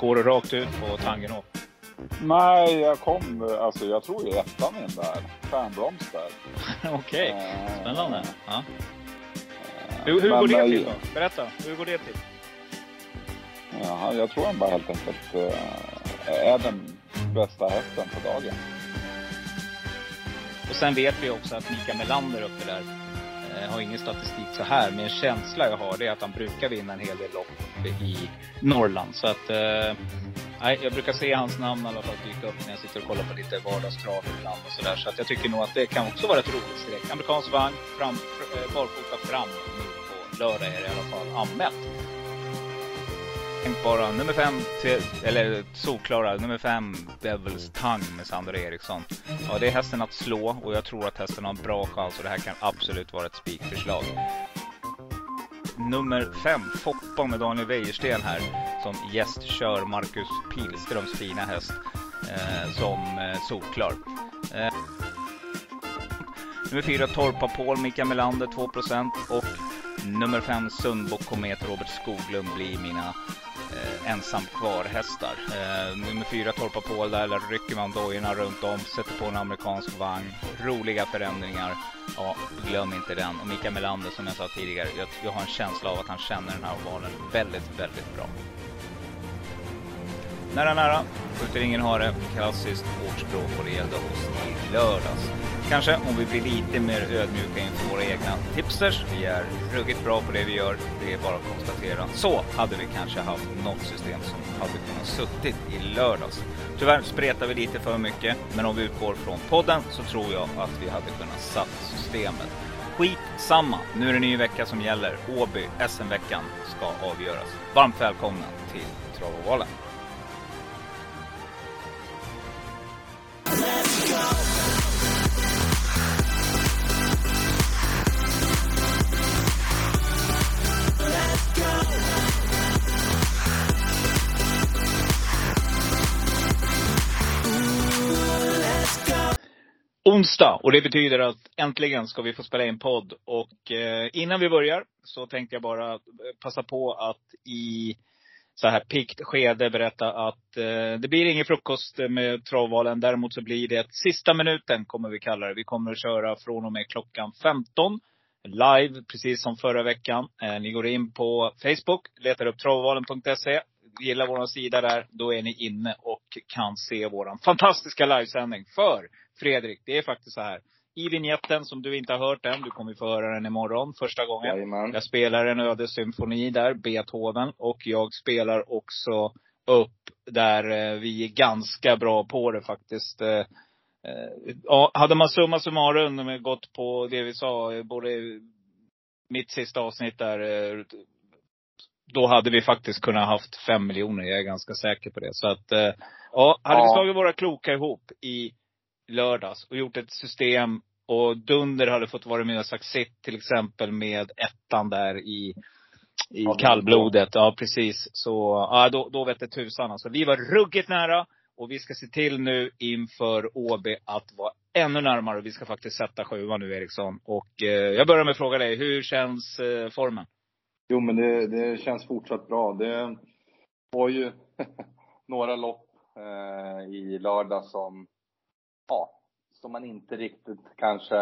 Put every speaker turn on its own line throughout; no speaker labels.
Går du rakt ut på Tangenhop?
Nej, jag kom, alltså jag tror ju ettan in där. Stjärnblomster.
Okej,
Eh,
spännande. Ja.
eh,
Hur, hur
men,
går det till då? Berätta, hur går det till?
Ja, jag tror han bara helt enkelt eh, är den bästa hästen på dagen.
Och sen vet vi också att Mika Melander uppe där jag har ingen statistik så här, men en känsla jag har det är att han brukar vinna en hel del lopp i Norrland. Så att, eh, nej, jag brukar se hans namn i alla fall dyka upp när jag sitter och kollar på lite vardagstrav ibland och sådär. Så att jag tycker nog att det kan också vara ett roligt streck. Amerikansk vagn, fram, eh, barfota fram nu på lördag är det i alla fall anmält. Tänk bara nummer fem, eller solklara, nummer fem, Devils Tongue med Sandra Eriksson. Ja, det är hästen att slå och jag tror att hästen har en bra chans och det här kan absolut vara ett spikförslag. Nummer fem, Foppa med Daniel Wäjersten här, som gästkör Marcus Pilströms fina häst eh, som eh, solklar. Eh, nummer fyra, Torpa Paul, Mika Melander 2% och nummer 5, Sundbock Komet Robert Skoglund blir mina eh, ensam kvar-hästar. Eh, nummer fyra, Torpa Paul där, där rycker man dojorna runt om, sätter på en amerikansk vagn. Roliga förändringar. Ja, glöm inte den. Och Mika Melander, som jag sa tidigare, jag, jag har en känsla av att han känner den här ovalen väldigt, väldigt bra. Nära, nära. Skjuter ingen hare. Klassiskt ordspråk och det gällde oss i lördags. Kanske om vi blir lite mer ödmjuka inför våra egna tipsers. Vi är ruggigt bra på det vi gör. Det är bara att konstatera. Så hade vi kanske haft något system som hade kunnat suttit i lördags. Tyvärr spretar vi lite för mycket, men om vi utgår från podden så tror jag att vi hade kunnat satt systemet. Skit samma. nu är det en ny vecka som gäller. Åby, SM-veckan, ska avgöras. Varmt välkomna till Travovalen. Onsdag och det betyder att äntligen ska vi få spela in podd. Och eh, innan vi börjar så tänkte jag bara eh, passa på att i så här pikt skede berätta att eh, det blir ingen frukost med travvalen. Däremot så blir det sista minuten kommer vi kalla det. Vi kommer att köra från och med klockan 15. Live, precis som förra veckan. Eh, ni går in på Facebook, letar upp travvalen.se gillar vår sida där, då är ni inne och kan se vår fantastiska livesändning. För Fredrik, det är faktiskt så här. I vignetten, som du inte har hört än, du kommer få höra den imorgon första gången.
Jajamän.
Jag spelar en ödessymfoni där, Beethoven. Och jag spelar också upp där eh, vi är ganska bra på det faktiskt. Eh, eh, Ja, hade man summa summarum gått på det vi sa, både mitt sista avsnitt där, då hade vi faktiskt kunnat haft fem miljoner. Jag är ganska säker på det. Så att, ja, hade vi
Ja.
slagit våra kloka ihop i lördags och gjort ett system och Dunder hade fått vara med och sagt sitt till exempel med ettan där i, i
Ja, det
kallblodet. Ja, precis. Så, ja, då, då vet det tusan alltså. Vi var ruggigt nära. Och vi ska se till nu inför OB att vara ännu närmare. Vi ska faktiskt sätta sjuan nu Eriksson. Och eh, jag börjar med att fråga dig, hur känns eh, formen?
Jo, men det, det känns fortsatt bra. Det var ju några lopp eh, i lördag som, ja, som man inte riktigt kanske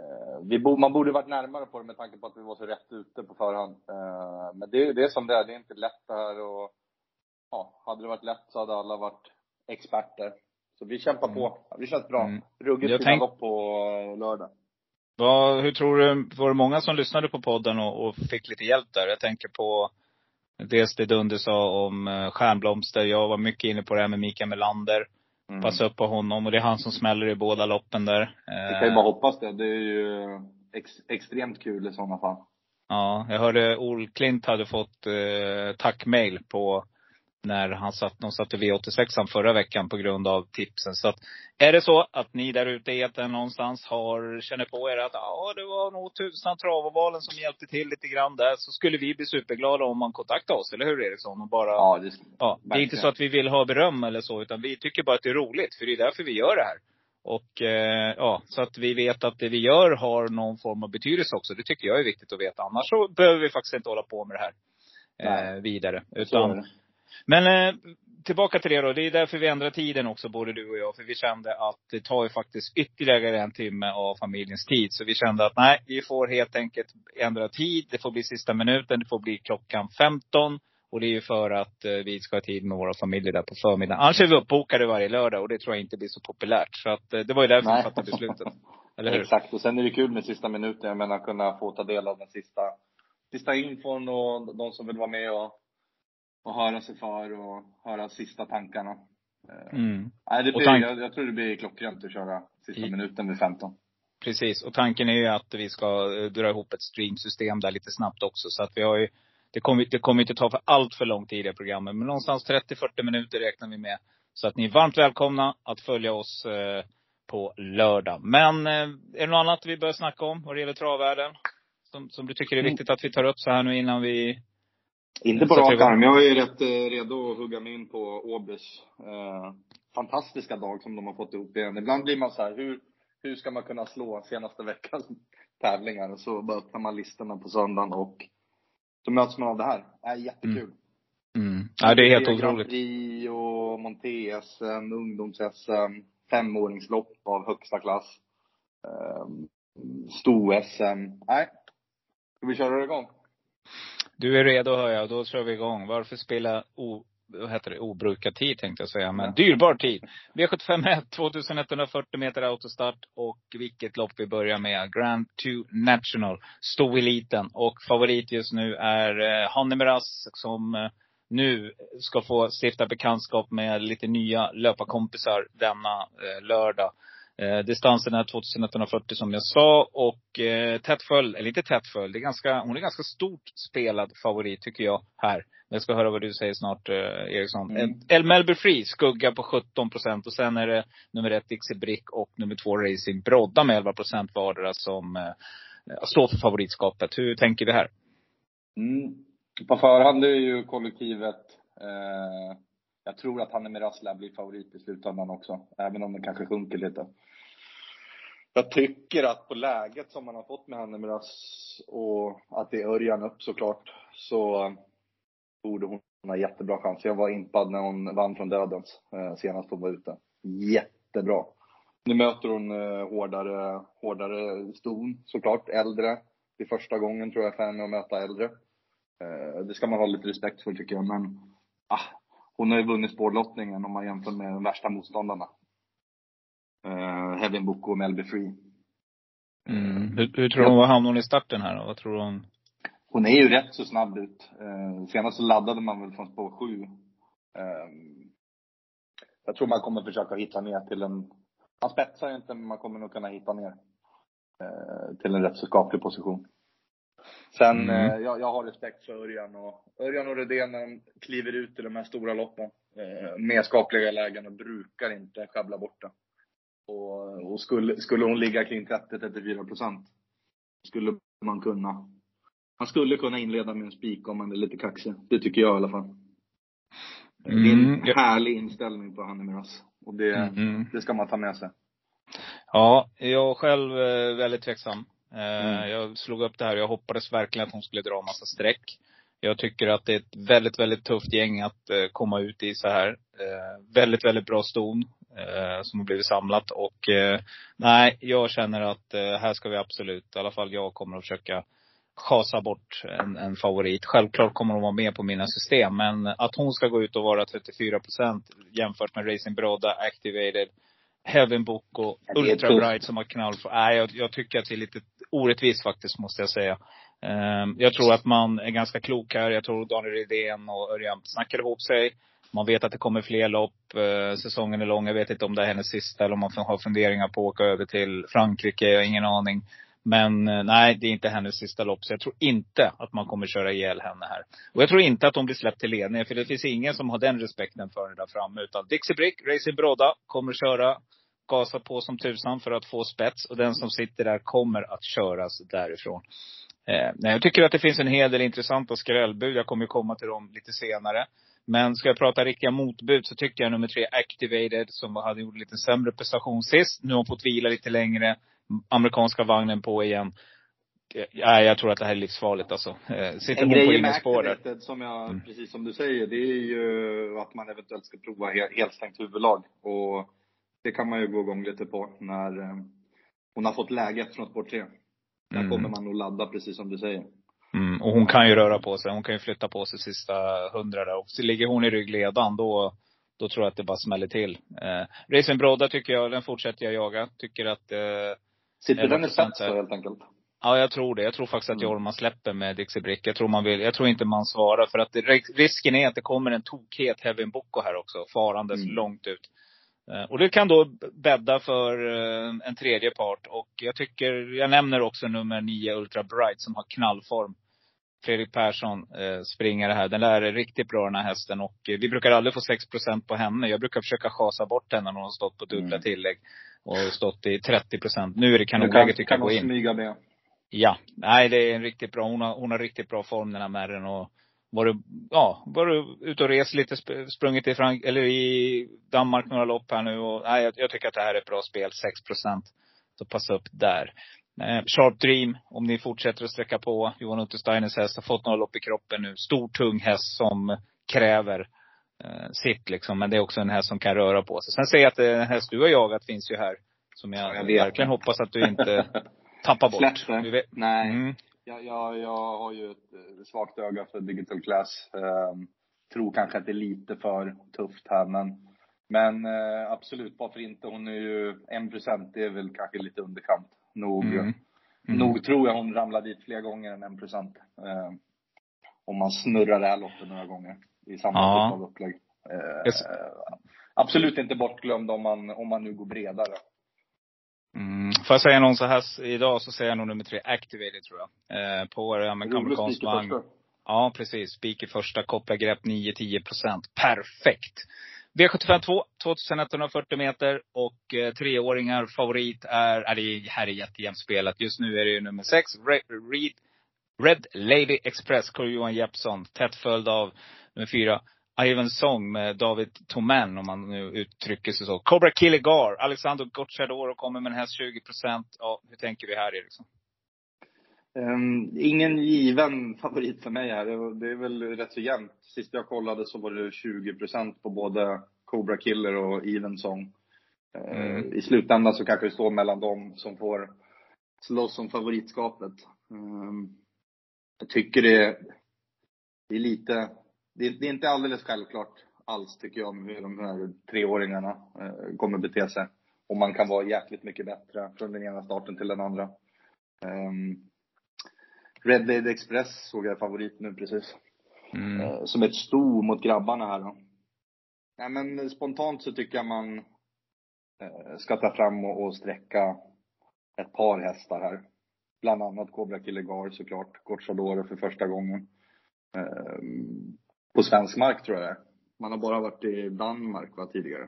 eh, vi bo, man borde varit närmare på det med tanke på att vi var så rätt ute på förhand. Eh, men det, det är som det är, det är inte lätt det här och ja, hade det varit lätt så hade alla varit experter. Så vi kämpar på. Ja, det känns bra.
Mm.
Ruggigt fina
tänk-
lopp på eh, lördag.
Vad, hur tror du, var det många som lyssnade på podden och, och fick lite hjälp där? Jag tänker på dels det Dunder sa om eh, Stjärnblomster. Jag var mycket inne på det här med Mikael Melander.
Mm.
Passa upp på honom och det är han som smäller i båda loppen där.
Vi kan ju
Eh,
bara hoppas det. Det är ju ex, extremt kul i sådana fall.
Ja, jag hörde Ol Klint hade fått eh, tackmail på när han satt, de satte V86 förra veckan på grund av tipsen. Så att, är det så att ni där ute i etern någonstans har, känner på er att ja, det var nog tusan travavalen som hjälpte till lite grann där. Så skulle vi bli superglada om man kontaktar oss, eller hur Eriksson? Och bara, ja,
Ja, det,
det är inte så att vi vill ha beröm eller så, utan vi tycker bara att det är roligt. För det är därför vi gör det här. Och eh, ja, så att vi vet att det vi gör har någon form av betydelse också. Det tycker jag är viktigt att veta. Annars så behöver vi faktiskt inte hålla på med det här eh, vidare. Utan
det.
Men eh, tillbaka till det då. Det är därför vi ändrar tiden också, både du och jag. För vi kände att det tar ju faktiskt ytterligare en timme av familjens tid. Så vi kände att nej, vi får helt enkelt ändra tid. Det får bli sista minuten. Det får bli klockan 15. Och det är ju för att eh, vi ska ha tid med våra familjer där på förmiddagen. Annars är vi uppbokade varje lördag och det tror jag inte blir så populärt. Så att eh, det var ju därför
Nej.
vi fattade beslutet. Eller hur?
Exakt, och sen är det kul med sista minuten. Jag menar kunna få ta del av den sista, sista infon och de som vill vara med och, och höra sig för och höra sista tankarna. Eh,
Mm.
Nej, det blir,
tank-
jag, jag tror det blir klockrent att köra sista
I-
minuten vid 15.
Precis. Och tanken är ju att vi ska eh, dra ihop ett streamsystem där lite snabbt också. Så att vi har ju, det kommer, det kommer inte ta för allt för lång tid i programmet. Men någonstans 30-40 minuter räknar vi med. Så att ni är varmt välkomna att följa oss eh, på lördag. Men eh, är det något annat vi bör snacka om vad det gäller travvärlden? Som, som du tycker är
Mm.
viktigt att vi tar upp så här nu innan vi
Inte på
Sätter
rak arm. Jag är rätt eh, redo att hugga mig in på Åbys eh, fantastiska dag som de har fått ihop igen. Ibland blir man så här, hur, hur ska man kunna slå senaste veckans tävlingar? Och så bara öppnar man listorna på söndagen och så möts man av det här. Det är jättekul.
mm. Ja, det är helt
Grand
otroligt.
Prix och Monté-SM, ungdoms-SM, femåringslopp av högsta klass. Um, Sto-SM. Nej. Ska vi köra igång?
Du är redo hör jag. Då kör vi igång. Varför spela o, vad heter det, obrukad tid tänkte jag säga. Men dyrbar tid. V75 2140 meter autostart. Och vilket lopp vi börjar med. Grand 2 National. Stoeliten. Och favorit just nu är eh, Hanne som eh, nu ska få stifta bekantskap med lite nya löparkompisar denna eh, lördag. Eh, distansen är 2140 som jag sa och eh, tätt följd, eller inte tätt följd, det är ganska, hon är ganska stort spelad favorit tycker jag här. Jag ska höra vad du säger snart eh, Eriksson.
Mm.
Mm. El Melby Free skugga på 17 procent och sen är det nummer ett Dixie Brick och nummer två Racing Brodda med 11 procent vardera som eh, står för favoritskapet. Hur tänker vi här?
Mm. På förhand är ju kollektivet, eh, jag tror att Hanne Miraz lär bli favorit i slutändan också. Även om det kanske sjunker lite. Jag tycker att på läget som man har fått med Hanne Miraz och att det är Örjan upp såklart, så borde hon ha jättebra chans. Jag var impad när hon vann från Dödens eh, senast hon var ute. Jättebra. Nu möter hon eh, hårdare, hårdare ston såklart, äldre. Det är första gången tror jag för henne att möta äldre. Eh, det ska man ha lite respekt för tycker jag, men ah, hon har ju vunnit spårlottningen om man jämför med de värsta motståndarna. Eh, Heaven Book och Melby Free.
Mm. Hur, hur tror du hon hamnar hon i starten här då? Vad tror du hon?
Hon är ju rätt så snabb ut. Eh, senast så laddade man väl från spår 7. Eh, jag tror man kommer försöka hitta ner till en, man spetsar ju inte men man kommer nog kunna hitta ner. Eh, till en rätt så skaplig position. Sen,
Mm.
eh, jag, jag har respekt för Örjan och, Örjan och Rydén när de kliver ut i de här stora loppen. Eh, med skapliga lägen och brukar inte sjabbla bort det. Och, och skulle, skulle hon ligga kring 30-34 procent skulle man kunna man skulle kunna inleda med en spik om man är lite kaxig. Det tycker jag i alla fall. Det är en
Mm,
härlig inställning på Hanne Miraz. Och det,
Mm.
det ska man ta med sig.
Ja, jag själv är väldigt tveksam. Eh,
Mm.
Jag slog upp det här och jag hoppades verkligen att hon skulle dra massa streck. Jag tycker att det är ett väldigt, väldigt tufft gäng att eh, komma ut i så här. Eh, väldigt, väldigt bra ston som har blivit samlat. Och nej, jag känner att här ska vi absolut, i alla fall jag kommer att försöka schasa bort en, en favorit. Självklart kommer hon vara med på mina system. Men att hon ska gå ut och vara 34 procent jämfört med Racing Brodda, Activated, Heaven Book och Ultra. Bright som har knall för, nej, jag, jag tycker att det är lite orättvist faktiskt, måste jag säga. Ehm, jag tror att man är ganska klok här. Jag tror Daniel Rydén och Örjan snackar ihop sig. Man vet att det kommer fler lopp. Eh, säsongen är lång. Jag vet inte om det är hennes sista eller om man har funderingar på att åka över till Frankrike. Jag har ingen aning. Men eh, nej, det är inte hennes sista lopp. Så jag tror inte att man kommer köra ihjäl henne här. Och jag tror inte att hon blir släppt till ledning. För det finns ingen som har den respekten för henne där framme. Utan Dixie Brick, Racing Brodda, kommer köra gasa på som tusan för att få spets. Och den som sitter där kommer att köras därifrån. Eh, nej, jag tycker att det finns en hel del intressanta skrällbud. Jag kommer ju komma till dem lite senare. Men ska jag prata riktiga motbud så tycker jag nummer tre, Activated, som hade gjort lite sämre prestation sist. Nu har hon fått vila lite längre. Amerikanska vagnen på igen. ja, jag tror att det här är livsfarligt alltså. Eh, sitter
En
hon på
grej med. Activated som jag,
Mm.
precis som du säger, det är ju att man eventuellt ska prova he- helstängt huvudlag. Och det kan man ju gå igång lite på när eh, hon har fått läget från spår 3. Där
Mm.
kommer man nog ladda precis som du säger.
Mm, och hon kan ju röra på sig. Hon kan ju flytta på sig sista hundra där. Och så ligger hon i ryggledan, då, då tror jag att det bara smäller till. Eh, Racing Brodda tycker jag, den fortsätter jag jaga. Tycker att, eh,
Sitter den i
11%
spets
här.
då helt enkelt?
ja jag tror det. Jag tror faktiskt att
Mm.
Jorma släpper med Dixie Brick. Jag tror man vill, jag tror inte man svarar. För att det, risken är att det kommer en tokhet Heaven Boko här också. Farandes
Mm.
långt ut. Eh, Och det kan då bädda för eh, en tredje part. Och jag tycker, jag nämner också nummer nio Ultra Bright som har knallform. Fredrik Persson eh, springare här. Den där är riktigt bra den här hästen. Och eh, vi brukar aldrig få 6% på henne. Jag brukar försöka chasa bort henne när hon har stått på dubbla
Mm.
tillägg. Och stått i 30% Nu är det kanonläge tycker jag gå in.
smyga med.
Ja. Nej, det är en riktigt bra. Hon har, hon har riktigt bra form den här märren. Och varit, ja, varit ute och rest lite, sp- sprungit i, Frank eller i Danmark några lopp här nu. Och, nej, jag, jag tycker att det här är ett bra spel. 6 Så passa upp där. Eh, Sharp Dream, om ni fortsätter att sträcka på. Johan Untersteiners häst har fått några lopp i kroppen nu. Stor, tung häst som kräver eh, sitt liksom. Men det är också en häst som kan röra på sig. Sen säger jag att eh, en häst du har jagat finns ju här. Som jag,
Ja, jag
verkligen hoppas att du inte tappar bort.
Släpper. Nej.
mm,
Jag, jag, jag har ju ett eh, svagt öga för digital class. Ehm, tror kanske att det är lite för tufft här men, men eh, absolut, varför inte? Hon är ju 1% det är väl kanske lite underkant. Nog,
mm, mm.
nog tror jag hon ramlar dit fler gånger än 1%. Eh, om man snurrar det här loppet några gånger i samma
Ja.
typ av upplägg. Eh,
Yes.
absolut inte bortglömd om man, om man nu går bredare.
Mm. Får jag säga någon så här idag så säger jag nog nummer tre, Activated tror jag. Eh, på det
Rolig
amerikansk vagn. Ja, precis. Spik i första, kopplargrepp 9-10 procent. Perfekt! V75 2, 2140 meter och eh, treåringar favorit är, är det här är jättejämnt spelat. Just nu är det ju nummer 6, Red, Red, Red Lady Express, Carl-Johan Jeppsson. Tätt följd av nummer 4, Ivan Song med David Toman, om man nu uttrycker sig så. Cobra Killer Gar, Alexander Gocciadoro kommer med en häst 20 procent. Ja, hur tänker vi här Eriksson?
Um, ingen given favorit för mig här. Det, är väl rätt så jämnt. Sist jag kollade så var det 20% på både Cobra Killer och Evensong. Uh,
Mm.
I slutändan så kanske det står mellan dem som får slåss om favoritskapet. Um, jag tycker det, det är lite, det, det är inte alldeles självklart alls tycker jag hur de här treåringarna uh, kommer bete sig. Och man kan vara jäkligt mycket bättre från den ena starten till den andra. Um, Red Lady Express såg jag favorit nu precis.
Mm.
Eh, Som ett sto mot grabbarna här då. Nej men spontant så tycker jag man eh, ska ta fram och, och sträcka ett par hästar här. Bland annat Cobra Killer Gar såklart. Gocciadoro för första gången. Eh, På svensk mark tror jag. Man har bara varit i Danmark va, tidigare.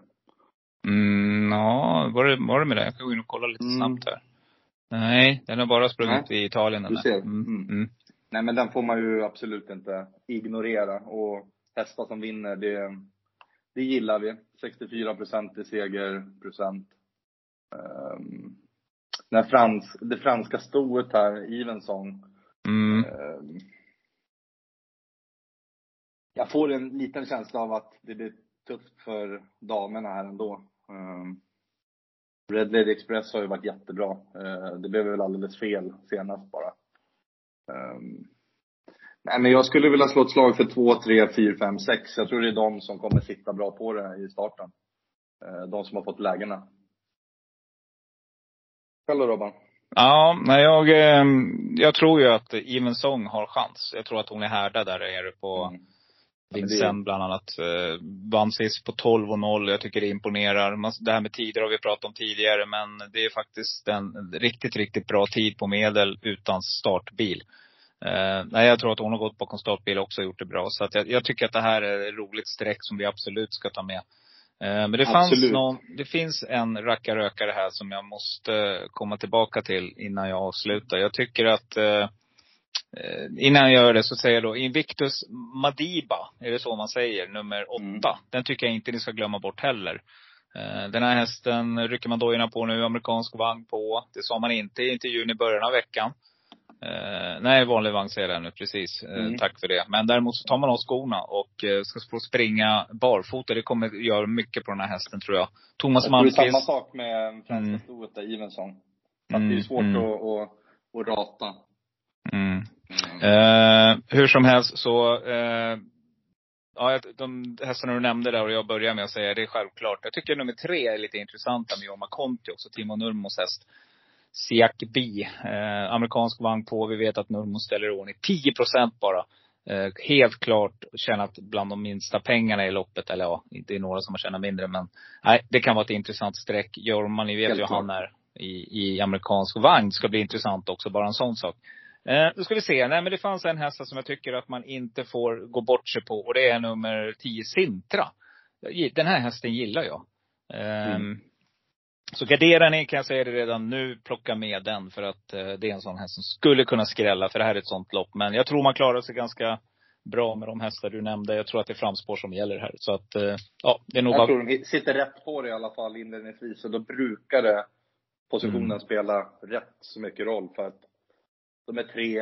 Mm, ja, var det, var det med det? Jag kan gå in och kolla lite
Mm.
snabbt här. Nej, den har bara sprungit i Italien
Du ser.
Mm.
Mm.
Mm.
Nej men den får man ju absolut inte ignorera. Och hästar som vinner, det, det gillar vi. 64 procent i segerprocent. Um, frans, det franska stoet här, Evensong.
Mm.
ehm, jag får en liten känsla av att det blir tufft för damerna här ändå. Um, Red Lady Express har ju varit jättebra. Uh, det blev väl alldeles fel senast bara. Um, nej men jag skulle vilja slå ett slag för 2, 3, 4, 5, 6. Jag tror det är de som kommer sitta bra på det i starten. Uh, de som har fått lägena. Själv då Robban?
Ja, nej jag, eh, jag tror ju att Even Song har chans. Jag tror att hon är härdad där nere på
Mm.
Vincennes bland annat. Eh, vann sist på 12 och 0. Jag tycker det imponerar. Man, det här med tider har vi pratat om tidigare, men det är faktiskt en riktigt, riktigt bra tid på medel utan startbil. Eh, nej, jag tror att hon har gått bakom startbil också och gjort det bra. Så att jag, jag tycker att det här är ett roligt streck som vi absolut ska ta med. Eh, men det fanns någon, det finns en rackarrökare här som jag måste komma tillbaka till innan jag avslutar. Jag tycker att Innan jag gör det så säger jag då Invictus Madiba, är det så man säger, nummer åtta.
Mm.
Den tycker jag inte ni ska glömma bort heller. Eh, Den här hästen rycker man dojorna på nu, amerikansk vagn på. Det sa man inte i intervjun i början av veckan. Eh, nej, vanlig vagn säger jag nu, precis. Eh,
Mm.
Tack för det. Men däremot så tar man av skorna och eh, ska få springa barfota. Det kommer göra mycket på den här hästen tror jag. Thomas
Jag är samma
Malmqvist.
sak med franska
Mm.
stoet där, Ivenson. Så att det är
Mm,
svårt
mm.
att, att, att rata.
Mm. Eh, hur som helst så, eh, ja, de hästarna du nämnde där och jag börjar med att säga, det är självklart. Jag tycker nummer tre är lite intressanta med Jorma Conti också, Timo Nurmos häst. Siak B. Eh, amerikansk vagn på. Vi vet att Nurmos ställer i ordning 10 procent bara. Eh, helt klart tjänat bland de minsta pengarna i loppet. Eller ja, det är några som har tjänat mindre. Men nej, det kan vara ett intressant streck. Jorma, ni vet
Helt
ju han är i, i amerikansk vagn. Ska bli intressant också, bara en sån sak. Eh, då ska vi se. Nej men det fanns en häst som jag tycker att man inte får gå bort sig på. Och det är nummer 10, Sintra. Den här hästen gillar jag. Ehm,
Mm.
Så garderar ni kan jag säga det redan nu. Plocka med den. För att eh, det är en sån häst som skulle kunna skrälla. För det här är ett sånt lopp. Men jag tror man klarar sig ganska bra med de hästar du nämnde. Jag tror att det är framspår som gäller här. Så att, eh, ja, det är nog
Jag
bara...
tror de sitter rätt på det i alla fall inledningsvis. Och då brukar det, positionen
Mm.
spela rätt så mycket roll. För att de är tre.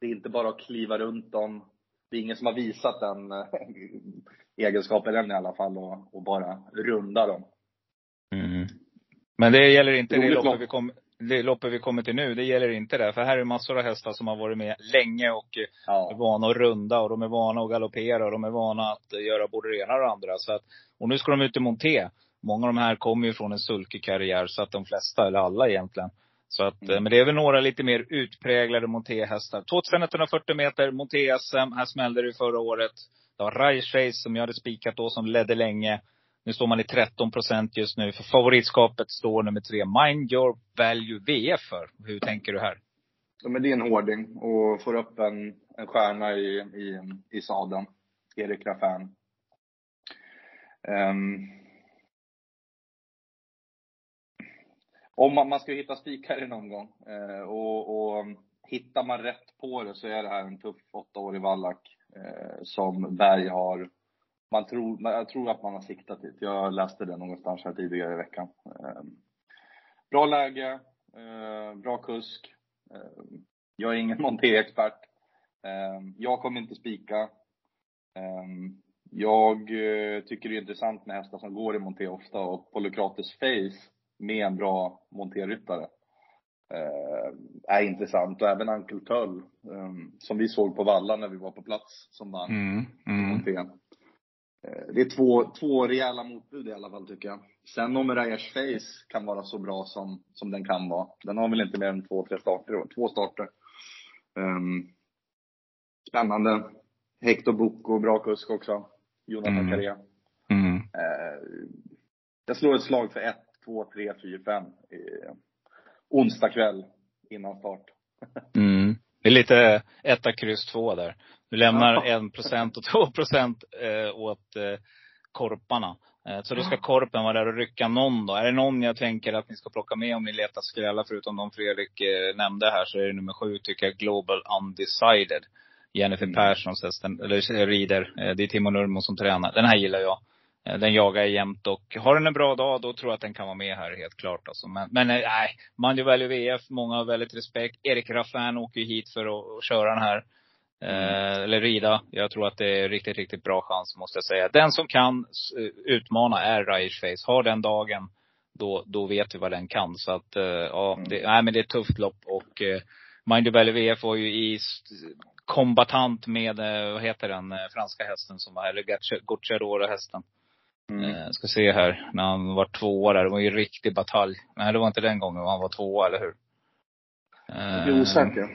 Det är inte bara att kliva runt dem. Det är ingen som har visat den eh, egenskapen än i alla fall. Och, och bara runda dem.
Mm. Men det gäller inte det
Roligt
loppet,
lopp.
vi kom, det loppet vi kommer till nu. Det gäller inte det. För här är massor av hästar som har varit med länge och eh, är
Ja.
vana att runda och de är vana att galoppera och de är vana att göra både det ena och det andra. Så att, och nu ska de ut i monté. Många av de här kommer ju från en sulkig karriär, så att de flesta, eller alla egentligen. Så att,
Mm.
men det är väl några lite mer utpräglade montéhästar. 2140 meter, monté-SM. Här smällde det förra året. Det var Raichface som jag hade spikat då, som ledde länge. Nu står man i 13 procent just nu. För favoritskapet står nummer tre, Mind Your Value VF för. Hur tänker du här?
Ja, men det är en hårding och får upp en, en stjärna i, i, i sadeln. Erik Raffan. Ehm, om man, man ska hitta spikar i någon gång. Eh, och, och um, hittar man rätt på det så är det här en tuff åttaårig vallack eh, som Berg har man tror, man- jag tror att man har siktat dit. Jag läste det någonstans här tidigare i veckan. Eh, bra läge, eh, bra kusk. Eh, jag är ingen monté-expert. Eh, jag kommer inte spika. Eh, jag eh, tycker det är intressant med hästar som går i monté ofta och Polykrates Face med en bra montéryttare eh, är intressant. Och även Uncle Tull eh, som vi såg på Valla när vi var på plats som vann
Mm.
monté. Eh, Det är två, två rejäla motbud i alla fall tycker jag. Sen om Rajas Face kan vara så bra som, som den kan vara. Den har väl inte mer än två, tre starter. Två starter. Um, spännande. Hector Boko, bra kusk också. Jonathan
Mm.
Carré.
Mm.
Eh, jag slår ett slag för 1, 2, 3, 4, 5 onsdag kväll innan start.
Mm. Det är lite etta, kryss, två där. Du lämnar en procent och två procent eh, åt eh, korparna. Eh, så då ska korpen vara där och rycka någon då. Är det någon jag tänker att ni ska plocka med om ni letar skrälla, förutom de Fredrik eh, nämnde här, så är det nummer sju, tycker jag, Global Undecided. Jennifer
Mm.
Perssons hästen, eller eh, rider. Eh, det är Timo Nurmo som tränar. Den här gillar jag. Eh, Den jagar jag jämt och har den en bra dag, då tror jag att den kan vara med här helt klart. Alltså. Men, men eh, nej, Manjo Value VF, många har väldigt respekt. Erik Raffan åker ju hit för att, att köra den här. Eh, eller rida. Jag tror att det är riktigt, riktigt bra chans måste jag säga. Den som kan utmana är Raish Face. Har den dagen, då, då vet vi vad den kan. Så att, ja,
Mm.
det, nej men det är ett tufft lopp och eh, Mind Valley VF var ju i kombatant med, vad heter den, franska hästen som var, eller Gucciadoro hästen.
Mm.
Eh, ska se här, när han var tvåa där. Det var ju en riktig batalj. Nej, det var inte den gången han var tvåa, eller hur?
Jag blir osäker.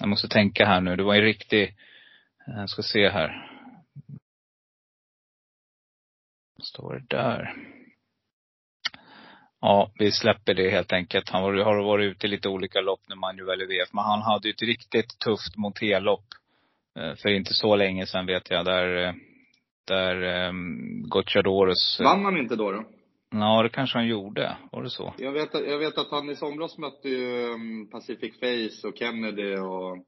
Jag måste tänka här nu. Det var en riktig, jag ska se här. Står det där? Ja, vi släpper det helt enkelt. Han var, har varit ute i lite olika lopp när man ju väljer VF. Men han hade ju ett riktigt tufft monterlopp. eh, För inte så länge sedan vet jag. Där, eh, där um, Gocciadores.
Vann han inte då? då?
Ja, det kanske han gjorde. Var det så?
Jag vet, jag vet att han i somras mötte ju um, Pacific Face och Kennedy och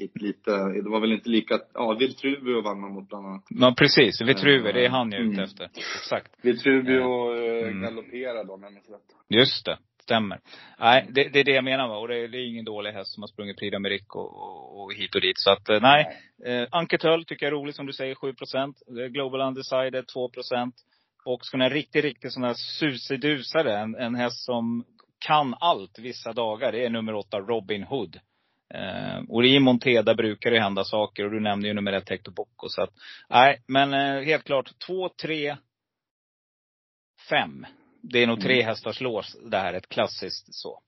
gick lite, det var väl inte lika, ja Viltruvio vann man mot bland annat.
Ja, precis. Vitruve, det är han jag är ute
Mm.
efter. Exakt.
Viltruvio eh,
Mm.
galopperade då om jag minns rätt.
Just det. Stämmer. Nej, det, det är det jag menar. Och det, det är ingen dålig häst som har sprungit Prix d'Amérique och, och, och, hit och dit. Så att eh, nej. Eh, Anketöl tycker jag är roligt som du säger, 7 procent. Global Undecided 2 procent. Och ska en riktigt, riktigt sån här susidusare, en, en häst som kan allt vissa dagar, det är nummer åtta, Robin Hood. Eh, och i Monteda brukar det hända saker och du nämnde ju nummer ett Hector Bocco. Så att, nej, men eh, helt klart två, tre, fem. Det är nog tre mm. hästars lås det här, ett klassiskt så.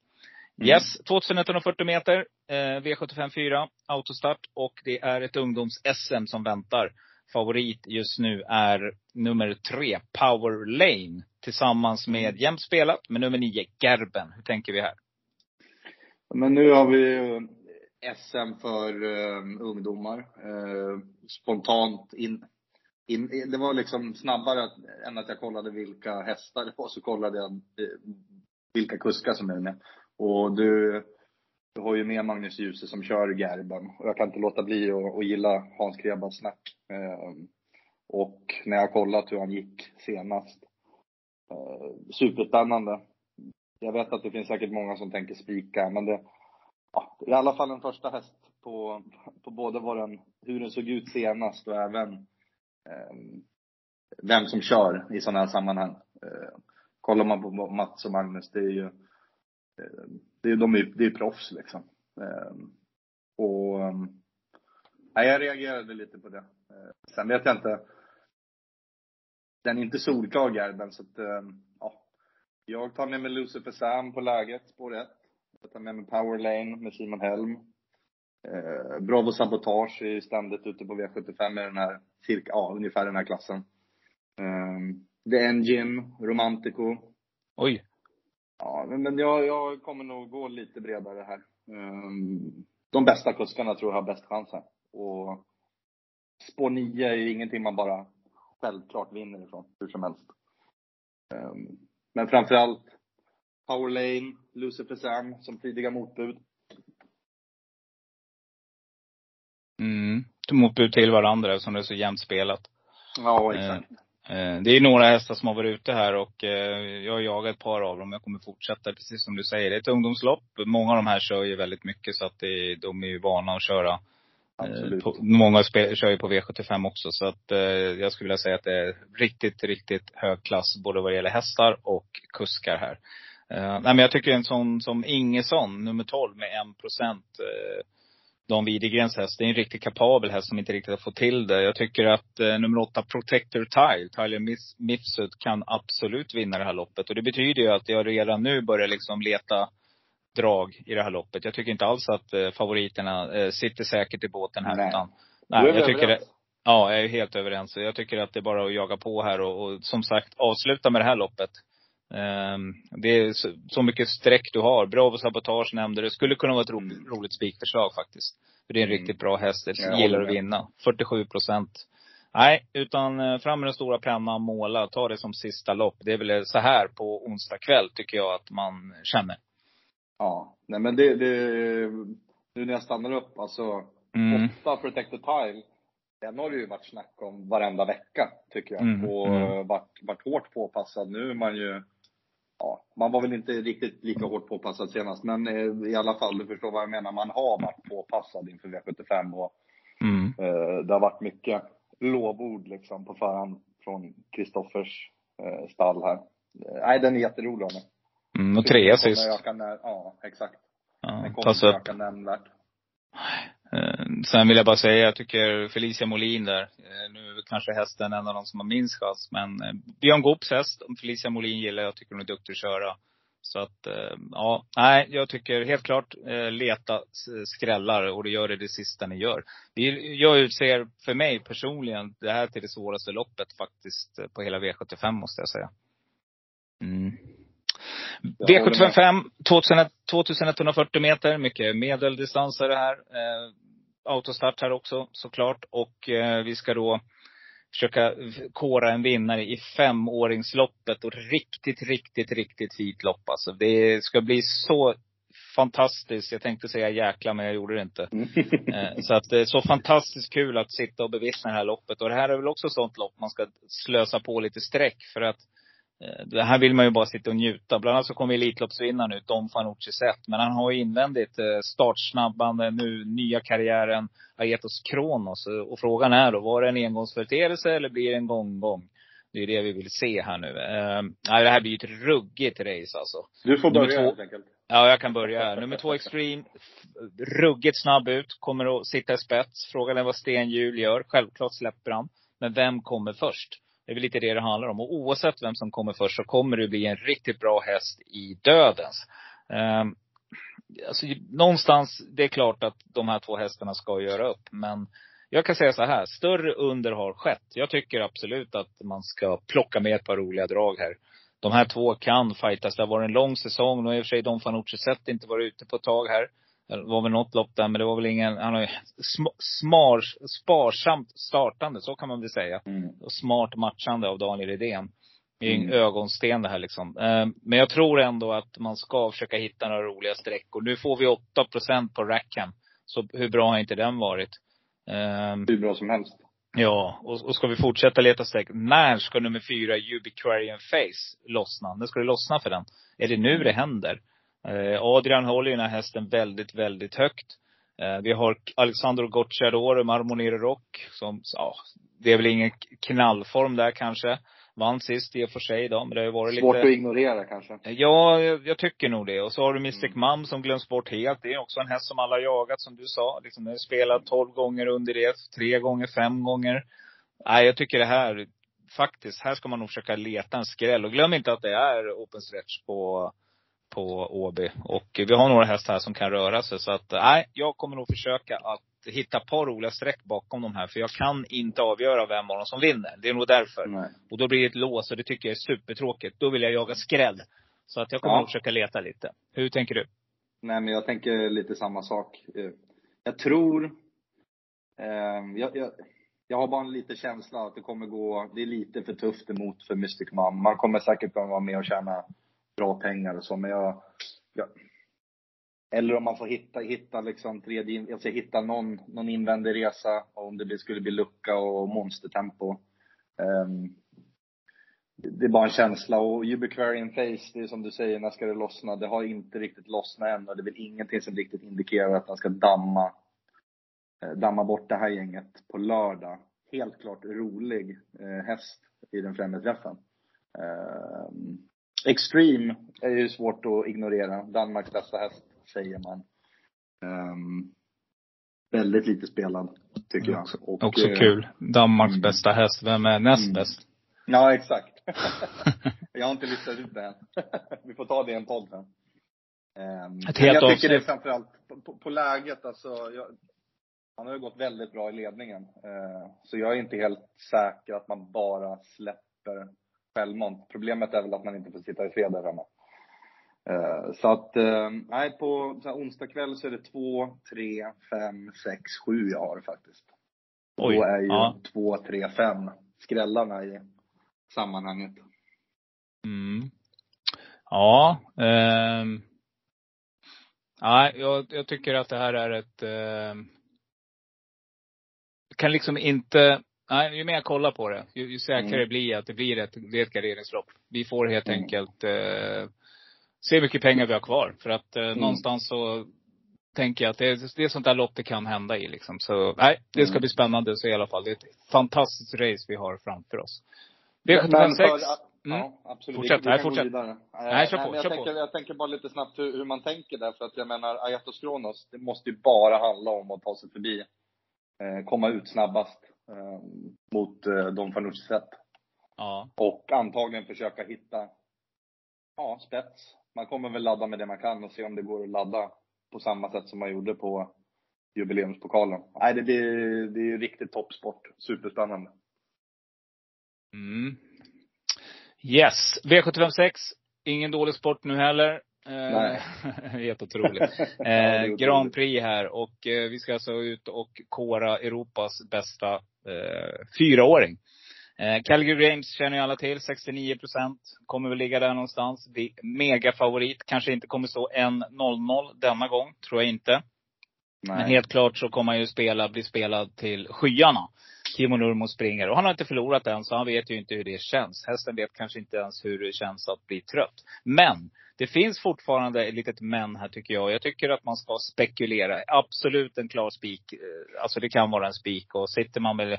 Mm. Yes, 2140 meter, eh, V75 4, autostart. Och det är ett ungdoms-SM som väntar. Favorit just nu är nummer tre, Power Lane. Tillsammans med, mm. jämnt spelat, med nummer nio, Gerben. Hur tänker vi här?
Men nu har vi SM för uh, ungdomar. Uh, spontant in, in, Det var liksom snabbare att, än att jag kollade vilka hästar det var, så kollade jag eh, vilka kuskar som är med. Och du, du har ju med Magnus Djuse som kör Gerben. Och jag kan inte låta bli att, att gilla Hans Krebas snack. Eh, och när jag kollat hur han gick senast. Eh, superspännande. Jag vet att det finns säkert många som tänker spika, men det, ja, i alla fall en första häst på, på både vad den, hur den såg ut senast och även Ehm, vem som kör i sådana här sammanhang. Eh, kollar man på Mats och Magnus, det är ju, eh, det är, de är, det är proffs liksom. Eh, och eh, jag reagerade lite på det. Eh, sen vet jag inte, den är inte solklar Gerben så att, eh, ja. Jag tar med mig Lucifer Sam på läget, spår 1. Jag tar med mig Power Lane med Simon Helm. Eh, Bravo Sabotage är ständigt ute på V75 med den här, cirka, ja, ungefär den här klassen. Eh, The Engine, Romantico.
Oj.
Ja, men, men jag, jag kommer nog gå lite bredare här. Eh, de bästa kuskarna tror jag har bäst chans här. Och spår 9 är ju ingenting man bara självklart vinner ifrån, hur som helst. Eh, men framförallt Power Lane, Lucifer Sam som tidiga motbud.
Mm. Motbud till varandra eftersom det är så jämnt spelat.
Ja, exakt.
Eh, eh, det är några hästar som har varit ute här och eh, jag har jagat ett par av dem. Jag kommer fortsätta, precis som du säger. Det är ett ungdomslopp. Många av de här kör ju väldigt mycket så att det, de är ju vana att köra. Absolut. På, många kör ju på V75 också. Så att jag skulle vilja säga att det är riktigt, riktigt hög klass både vad det gäller hästar och kuskar här. Nej men jag tycker en sån som Ingesson, nummer 12 med 1 procent. Dan Widegrens häst, det är en riktigt kapabel häst som inte riktigt har fått till det. Jag tycker att uh, nummer 8, Protector Tile, Tyler Mifsud, kan absolut vinna det här loppet. Och det betyder ju att jag redan nu börjar liksom leta drag i det här loppet. Jag tycker inte alls att uh, favoriterna uh, sitter säkert i båten här.
Nej.
Utan, nej, jag tycker det, Ja, jag är helt överens. Jag tycker att det är bara att jaga på här och, och som sagt avsluta med det här loppet. Um, det är så, mycket streck du har. Bravo Sabotage nämnde det. Skulle kunna vara ett roligt, mm. roligt spikförslag faktiskt. För det är en mm. riktigt bra häst. Jag gillar att vinna. 47 procent. Nej, utan eh, fram med den stora pennan, måla, ta det som sista lopp. Det är väl så här på onsdag kväll tycker jag att man känner.
Ja, nej men det, det nu när jag stannar upp, alltså mm. åtta Protected Tile, den har det ju varit snack om varenda vecka, tycker jag. Mm. Och mm. Varit, varit hårt påpassad. Nu är man ju ja, man var väl inte riktigt lika hårt påpassad senast, men eh, i alla fall, du förstår vad jag menar. Man har varit påpassad inför V75 och mm. eh, det har varit mycket lovord liksom på förhand från Kristoffers eh, stall här. Eh, nej, den är jätterolig av mig.
Mm, och trea sist.
Ja, exakt.
Ja, den kommer inte öka nämnvärt. Eh, sen vill jag bara säga, jag tycker Felicia Molin där, eh, nu är kanske hästen en av de som har minst chans, men eh, Björn Goops häst, Felicia Molin gillar jag, tycker hon är duktig att köra. Så att, ja, nej, jag tycker helt klart leta skrällar och det gör det det sista ni gör. Jag utser, för mig personligen, det här till det svåraste loppet faktiskt på hela V75 måste jag säga. Mm. V755, 2140 meter, mycket medeldistans är det här. Eh, autostart här också såklart. Och eh, vi ska då försöka kora en vinnare i femåringsloppet. Och riktigt, riktigt, riktigt fint lopp alltså. Det ska bli så fantastiskt. Jag tänkte säga jäkla, men jag gjorde det inte. Eh, så att det är så fantastiskt kul att sitta och bevittna det här loppet. Och det här är väl också sånt lopp man ska slösa på lite streck. För att Eh, det här vill man ju bara sitta och njuta. Bland annat så kommer Elitloppsvinnaren ut, Dom Fanucci sett. Men han har ju invändigt eh, startsnabbande, nu nya karriären, Aetos Kronos. Och frågan är då, var det en engångsföreteelse eller blir det en gång-gång? Det är det vi vill se här nu. Eh, nej, det här blir ju ett ruggigt race alltså.
Du får
Nummer
börja
två.
helt enkelt.
Ja, jag kan börja här. Nummer två Extreme, ruggigt snabb ut, kommer att sitta i spets. Frågan är vad Sten Hjul gör. Självklart släpper han. Men vem kommer först? Det är väl lite det det handlar om. Och oavsett vem som kommer först så kommer det bli en riktigt bra häst i dödens. Um, alltså, någonstans, det är klart att de här två hästarna ska göra upp. Men jag kan säga så här, större under har skett. Jag tycker absolut att man ska plocka med ett par roliga drag här. De här två kan fightas. Det har varit en lång säsong. Nu har i och för sig Don Fanucci sett inte varit ute på ett tag här. Det var väl något lopp där, men det var väl ingen, han har ju sm- smar, sparsamt startande, så kan man väl säga.
Mm.
Och smart matchande av Daniel Redén. Det är en
Mm.
ögonsten det här liksom. Eh, Men jag tror ändå att man ska försöka hitta några roliga sträckor. Nu får vi 8% på Rackham. Så hur bra har inte den varit? Eh,
Hur bra som helst.
Ja, och, och ska vi fortsätta leta streck. När ska nummer fyra, Ubiquarian Face, lossna? När ska det lossna för den? Är det nu det händer? Eh, Adrian håller ju den här hästen väldigt, väldigt högt. Eh, vi har Alexander Gocciador, Marmonero Rock, som, ja, det är väl ingen knallform där kanske. Vann sist i och för sig då, men det har ju varit
Svårt
lite...
att ignorera kanske.
Ja, jag, jag tycker nog det. Och så har du Mystic
Mm.
Som glöms bort helt. Det är också en häst som alla har jagat, som du sa. Liksom, den är spelad 12 gånger under det, tre gånger, fem gånger. Nej, jag tycker det här, faktiskt, här ska man nog försöka leta en skräll. Och glöm inte att det är open stretch på, på Åby. Och vi har några hästar här som kan röra sig. Så att, nej, jag kommer nog försöka att hitta ett par roliga streck bakom de här. För jag kan inte avgöra vem av dem som vinner. Det är nog därför.
Nej.
Och då blir det ett lås och det tycker jag är supertråkigt. Då vill jag jaga skräll. Så att jag kommer
Ja.
nog försöka leta lite. Hur tänker du?
Nej, men jag tänker lite samma sak. Eh, Jag tror, eh, jag, jag, jag har bara en liten känsla att det kommer gå, det är lite för tufft emot för Mystic Mom. Man kommer säkert kunna vara med och tjäna bra pengar och så, men jag, jag eller om man får hitta, hitta liksom tredje, alltså hitta någon, någon invändig resa, om det skulle bli lucka och monstertempo. Um, det är bara en känsla och Ubiquarian Face, det är som du säger, när ska det lossna? Det har inte riktigt lossnat än och det är väl ingenting som riktigt indikerar att den ska damma, eh, damma bort det här gänget på lördag. Helt klart rolig eh, häst i den främre träffen. Ehm, Extreme är ju svårt att ignorera. Danmarks bästa häst, säger man. Ehm, väldigt lite spelad, tycker jag. Och,
också
eh,
kul. Danmarks
mm.
bästa häst. Vem är näst
Mm.
bäst?
Ja, exakt. jag har inte listat ut det än. Vi får ta det i en podd sen. Um,
Ett helt
jag tycker det är
avsnitt.
framförallt på, på, på läget, alltså. Jag, han har ju gått väldigt bra i ledningen. Eh, så jag är inte helt säker att man bara släpper självmant. Problemet är väl att man inte får sitta i fred där hemma. Eh, så att, eh, nej, på så onsdag kväll så är det två, tre, fem, sex, sju jag har faktiskt.
Oj,
Då är ju
ja.
två, tre, fem skrällarna i sammanhanget.
Mm. Ja. ehm. Nej, jag, jag tycker att det här är ett... ehm, kan liksom inte... Nej, ju mer jag kollar på det, ju, ju säkrare
Mm.
blir jag att det blir ett, det är ett garderingslopp. Vi får helt
Mm.
enkelt eh, se hur mycket pengar vi har kvar. För att eh,
Mm.
någonstans så tänker jag att det är, det är sånt där lopp det kan hända i liksom. Så nej, det ska
Mm.
bli spännande se i alla fall. Det är ett fantastiskt race vi har framför oss.
Men
V756.
för att-
Mm.
Ja, absolut.
Fortsätt,
vi, vi
nej, fortsätt.
vidare.
Nej, kör
Eh,
på,
men jag,
kör
tänker,
på.
jag tänker bara lite snabbt hur, hur man tänker där. För att jag menar, Aetos Kronos, det måste ju bara handla om att ta sig förbi. Eh, komma ut snabbast eh, mot eh, Don Fanucci set.
Ja.
Och antagligen försöka hitta, ja, spets. Man kommer väl ladda med det man kan och se om det går att ladda på samma sätt som man gjorde på jubileumspokalen. Nej, det blir, det är riktigt toppsport. Superspännande.
Mm. Yes. V756. Ingen dålig sport nu heller. Eh,
Nej.
Helt otroligt. Eh, Grand. Prix här och eh, vi ska alltså ut och kora Europas bästa eh, fyraåring. Eh, Calgary Games känner ju alla till, 69 procent. Kommer väl ligga där någonstans. Megafavorit. Kanske inte kommer stå 1-0-0 denna gång, tror jag inte. Men
Nej.
helt klart så kommer han ju spela, bli spelad till skyarna. Timo Nurmo springer. Och han har inte förlorat än, så han vet ju inte hur det känns. Hästen vet kanske inte ens hur det känns att bli trött. Men det finns fortfarande ett litet men här tycker jag. Jag tycker att man ska spekulera. Absolut en klar spik. Eh, alltså det kan vara en spik. Och sitter man med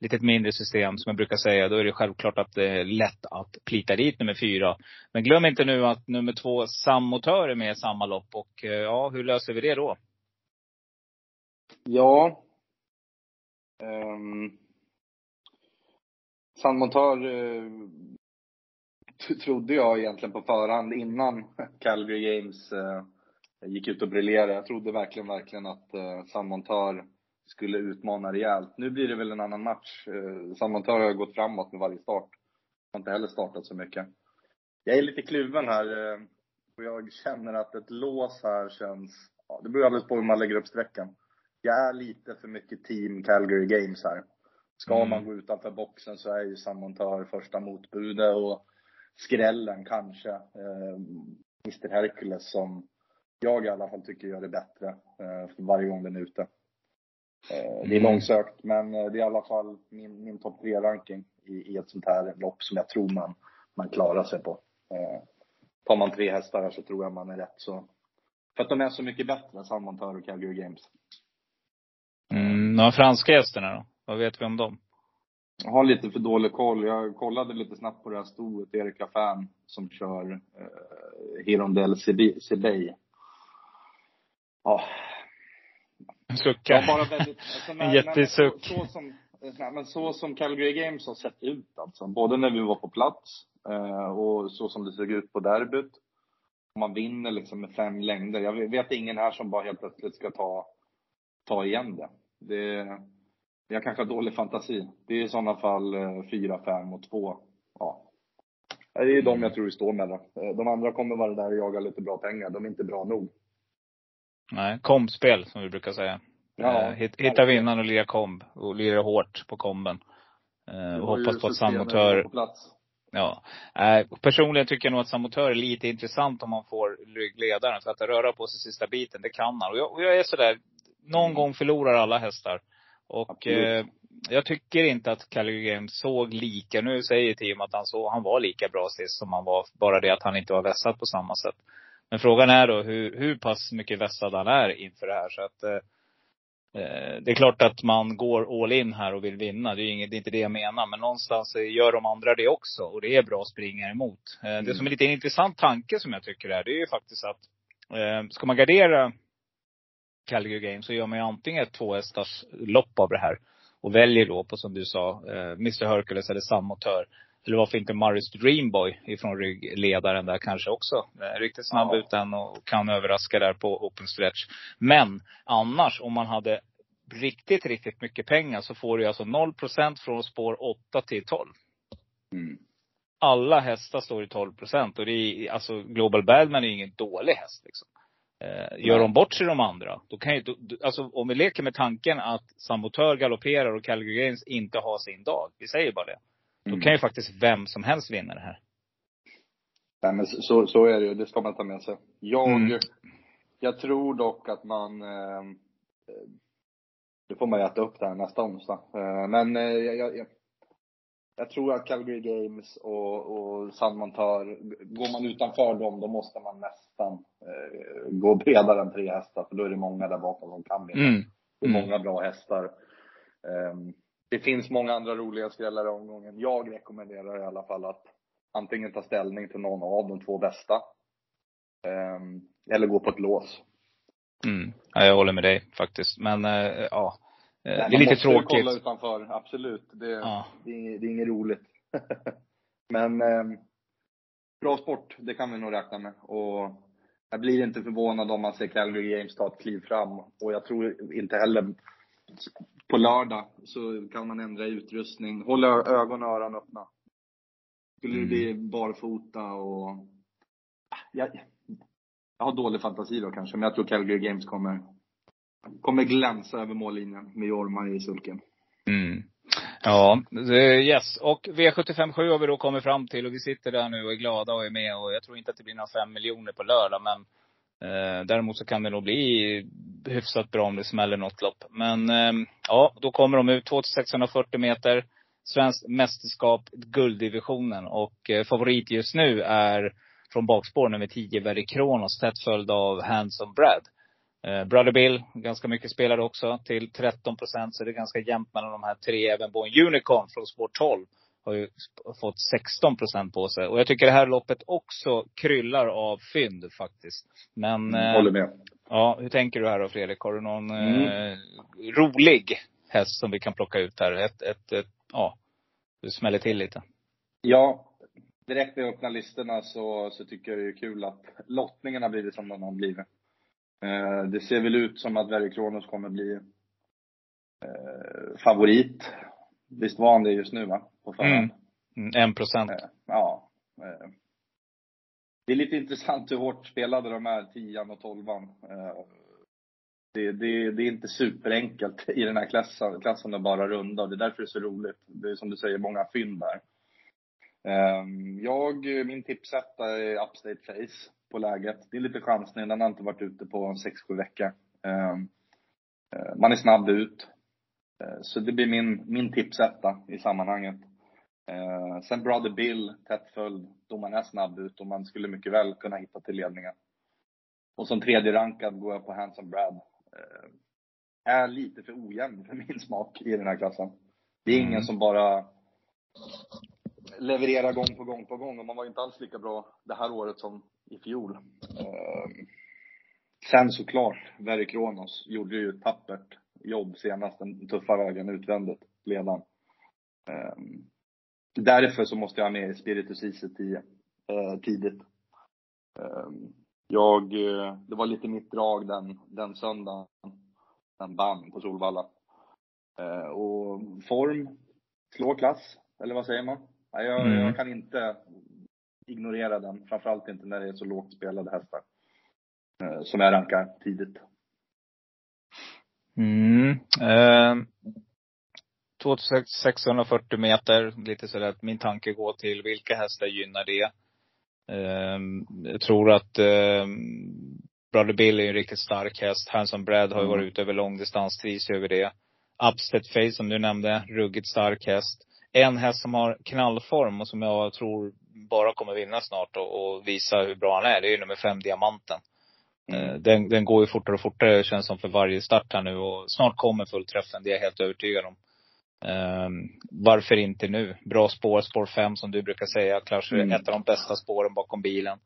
litet mindre system, som jag brukar säga, då är det självklart att det är lätt att plita dit nummer fyra. Men glöm inte nu att nummer två, Sammotör, är med i samma lopp. Och eh, ja, hur löser vi det då?
Ja. Ehm, um, Sammotör uh, eh, trodde jag egentligen på förhand innan Calgary Games uh, gick ut och briljerade. Jag trodde verkligen, verkligen att eh, uh, Sammotör skulle utmana rejält. Nu blir det väl en annan match. Eh, Sammantaget har gått framåt med varje start. Jag har inte heller startat så mycket. Jag är lite kluven här. Eh, och jag känner att ett lås här känns... Ja, det beror alldeles på hur man lägger upp sträckan. Jag är lite för mycket team Calgary Games här. Ska mm. man gå utanför boxen så är ju Samantör första motbudet och skrällen kanske. Eh, Mr Hercules som jag i alla fall tycker gör det bättre eh, för varje gång den är ute. Eh, det är mm. långsökt, men eh, det är i alla fall min, min topp tre-ranking i, i, ett sånt här lopp som jag tror man, man klarar sig på. Eh, tar man tre hästar här så tror jag man är rätt så. För att de är så mycket bättre än Salmontör och Calgary Games.
Mm, de franska hästarna då? Vad vet vi om dem?
Jag har lite för dålig koll. Jag kollade lite snabbt på det här stoet, Erik Lafan, som kör eh, Hirondelle Sebey. Ja,
Sucka. Ja, bara väldigt, alltså, en jättesuck.
Men så, så, som, men så som Calgary Games har sett ut alltså. Både när vi var på plats eh, och så som det såg ut på derbyt. Man vinner liksom med fem längder. Jag vet ingen här som bara helt plötsligt ska ta, ta igen det. Det jag kanske har dålig fantasi. Det är i sådana fall eh, fyra, fem och två. Ja. Det är de jag tror vi står med. Eh, de andra kommer vara där och jaga lite bra pengar. De är inte bra nog.
Nej, kombspel som vi brukar säga. Ja, eh, Hitta vinnaren och lira komb. Och lira hårt på komben. Och hoppas på att sammotör. Ja. Eh, personligen tycker jag nog att sammotör är lite intressant om man får ryggledaren. För att röra på sig sista biten, det kan han. Och jag, och jag är sådär, någon mm. gång förlorar alla hästar. Och eh, jag tycker inte att Calgary Games såg lika, nu säger team att han, så, han var lika bra sist som han var. Bara det att han inte var vässad på samma sätt. Men frågan är då hur, hur pass mycket vässad han är inför det här. Så att eh, eh, det är klart att man går all in här och vill vinna. Det är, inget, det är inte det jag menar. Men någonstans gör de andra det också. Och det är bra springa emot. Eh, mm. Det som är lite intressant tanke som jag tycker är, det är ju faktiskt att eh, ska man gardera Calgary Games så gör man ju antingen ett tvåhästars lopp av det här. Och väljer då på, som du sa, eh, Mr Hercules eller Sammotör. Eller varför inte Maris Dreamboy ifrån ryggledaren där kanske också. Riktigt snabb ja. ut den och kan överraska där på open stretch. Men annars, om man hade riktigt, riktigt mycket pengar så får du alltså 0% från spår 8 till 12. Mm. Alla hästar står i 12% och det är, alltså Global Badman är ingen dålig häst liksom. Eh, gör de bort sig de andra, då kan ju, då, alltså om vi leker med tanken att Samotör galopperar och Calgary Games inte har sin dag. Vi säger bara det. Då mm. kan ju faktiskt vem som helst vinna det här.
Nej men så, så är det ju, det ska man ta med sig. Jag, mm. jag tror dock att man, eh, det får man ju äta upp det här nästa onsdag. Eh, men eh, jag, jag, jag, tror att Calgary Games och, och Sandmontör, går man utanför dem då måste man nästan eh, gå bredare än tre hästar för då är det många där bakom som kan vinna. Mm. Det är många bra hästar. Um, det finns många andra roliga skrällar i omgången. Jag rekommenderar i alla fall att antingen ta ställning till någon av de två bästa. Um, eller gå på ett lås.
Mm. Ja, jag håller med dig faktiskt. Men uh, ja. Nej, det är lite tråkigt.
Kolla utanför, absolut. Det, ja. det, är, det är inget roligt. Men um, bra sport, det kan vi nog räkna med. Och jag blir inte förvånad om man ser Calgary Games ta ett kliv fram. Och jag tror inte heller på lördag så kan man ändra utrustning. Hålla ögon och öron öppna. Skulle det bli mm. barfota och... Jag, jag har dålig fantasi då kanske, men jag tror Calgary Games kommer, kommer glänsa över mållinjen med Jorma i sulken.
Mm. Ja, yes. Och V757 har vi då kommit fram till och vi sitter där nu och är glada och är med och jag tror inte att det blir några fem miljoner på lördag men Eh, däremot så kan det nog bli hyfsat bra om det smäller något lopp. Men eh, ja, då kommer de ut 2640 meter. Svenskt mästerskap, gulddivisionen. Och eh, favorit just nu är från bakspår nummer 10, Very Kronos, tätt följd av Handsome Brad. Eh, Brother Bill, ganska mycket spelare också, till 13 procent. Så det är ganska jämnt mellan de här tre. Även Boen Unicorn från spår 12 har ju fått 16 procent på sig. Och jag tycker det här loppet också kryllar av fynd faktiskt. Men...
Mm, eh, Håller med.
Ja, hur tänker du här då Fredrik? Har du någon mm. eh, rolig häst som vi kan plocka ut här? Ett, ett, ett, ja, du smäller till lite.
Ja, direkt när jag öppnar listorna så, så tycker jag det är kul att lottningen har blivit som den har blivit. Eh, det ser väl ut som att Verry Kronos kommer bli eh, favorit. Visst var han det just nu va? På
förhand. Mm. mm. En procent. Eh,
ja. Det är lite intressant hur hårt spelade de är, tian och tolvan. Det, det, det, är inte superenkelt i den här klassen, klassen att bara runda det är därför det är så roligt. Det är som du säger, många fynd där. Ehm, jag, min tipsetta är Upstate Face på läget. Det är lite chansning, den har inte varit ute på 6-7 veckor. Ehm, eh, man är snabb ut. Eh, så det blir min, min tipsetta i sammanhanget. Ehm, sen Brother Bill, tätt följd, då man är snabb ut och man skulle mycket väl kunna hitta till ledningen. Och som tredje rankad går jag på Handsome Brad. Är lite för ojämn för min smak i den här klassen. Det är ingen mm. som bara leverera gång på gång på gång och man var inte alls lika bra det här året som i fjol. Eh, sen såklart, Verry Kronos gjorde ju ett tappert jobb senast, den tuffa vägen utvändigt, ledaren. Eh, därför så måste jag ha med Spiritus IC 10 eh, tidigt. Ehm, jag, eh, det var lite mitt drag den, den söndagen, den vann på Solvalla. Ehm, och form, slår klass, eller vad säger man? Jag, mm. jag kan inte ignorera den. Framförallt inte när det är så lågt spelade hästar. Eh, som jag rankar tidigt.
Mm. Eh, 2640 meter, lite sådär att min tanke går till vilka hästar gynnar det? Eh, jag tror att eh, Brother Bill är en riktigt stark häst. Hanson Brad har ju varit mm. ute över långdistans, trivs över det. Upstead Face som du nämnde, ruggigt stark häst en häst som har knallform och som jag tror bara kommer vinna snart och, och visa hur bra han är, det är ju nummer fem, Diamanten. Mm. Eh, den, den går ju fortare och fortare känns som för varje start här nu och snart kommer fullträffen, det är jag helt övertygad om. Um, varför inte nu? Bra spår, spår fem som du brukar säga. Kanske mm. ett av de bästa spåren bakom bilen.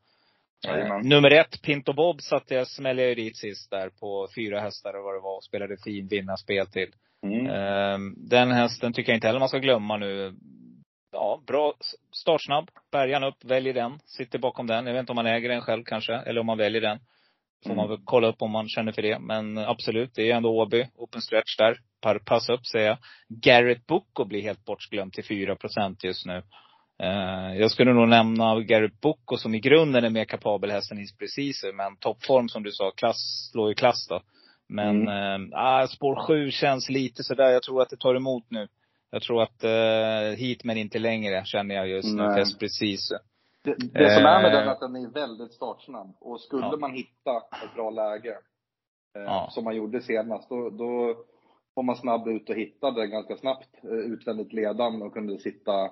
Uh, nummer ett, Pinto Bob, satte jag, smällde jag dit sist där på fyra hästar och vad det var och spelade fin vinnarspel till. Mm. Ehm, den hästen tycker jag inte heller man ska glömma nu. Ja, bra, startsnabb. Bärgan upp, väljer den. Sitter bakom den. Jag vet inte om man äger den själv kanske, eller om man väljer den. Får mm. man väl kolla upp om man känner för det. Men absolut, det är ändå Åby. Open stretch där. Pass upp säger jag. Garrett Boko blir helt bortglömd till 4% just nu. Uh, jag skulle nog nämna Garrett Boko som i grunden är mer kapabel häst än Is Preciser. Men toppform som du sa, klass, slår ju klass då. Men mm. äh, spår 7 känns lite sådär. Jag tror att det tar emot nu. Jag tror att äh, hit men inte längre känner jag just nu. Fest precis.
Det, det som är med den är att den är väldigt startsnabb. Och skulle ja. man hitta ett bra läge, eh, ja. som man gjorde senast, då, då var man snabb ut och hittade ganska snabbt eh, utvändigt ledan och kunde sitta,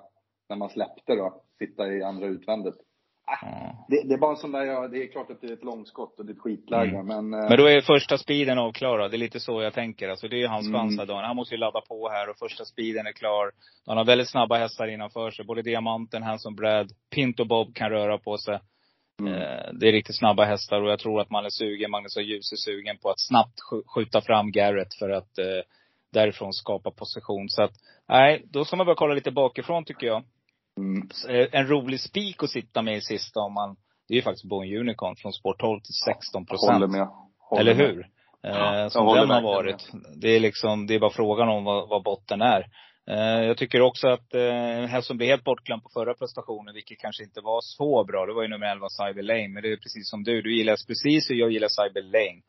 när man släppte då, sitta i andra utvändigt. Mm. Det, det, är bara en sån där, ja, det är klart att det är ett långskott och det är ett skitläge mm. men
eh... Men då är första speeden avklarad. Det är lite så jag tänker. Alltså det är hans mm. chans mm. Han måste ju ladda på här och första speeden är klar. Han har väldigt snabba hästar innanför sig. Både Diamanten, Hanson Brad, Pinto Bob kan röra på sig. Mm. Eh, det är riktigt snabba hästar och jag tror att man är sugen, Magnus och Ljus är sugen på att snabbt skjuta fram Garrett för att eh, därifrån skapa position. Så att, nej, då ska man börja kolla lite bakifrån tycker jag. Mm. Eh, en rolig spik att sitta med i sista om man, det är ju faktiskt Boeing Unicorn från Sport 12 till 16 procent.
Håller med. Håller
Eller hur? Med. Eh, som den har varit. Det är liksom, det är bara frågan om vad, vad botten är. Eh, jag tycker också att eh, här som blev helt bortglömd på förra prestationen, vilket kanske inte var så bra, det var ju nummer 11 Cyber Lane. Men det är precis som du, du gillar precis och jag gillar Cyber Lane.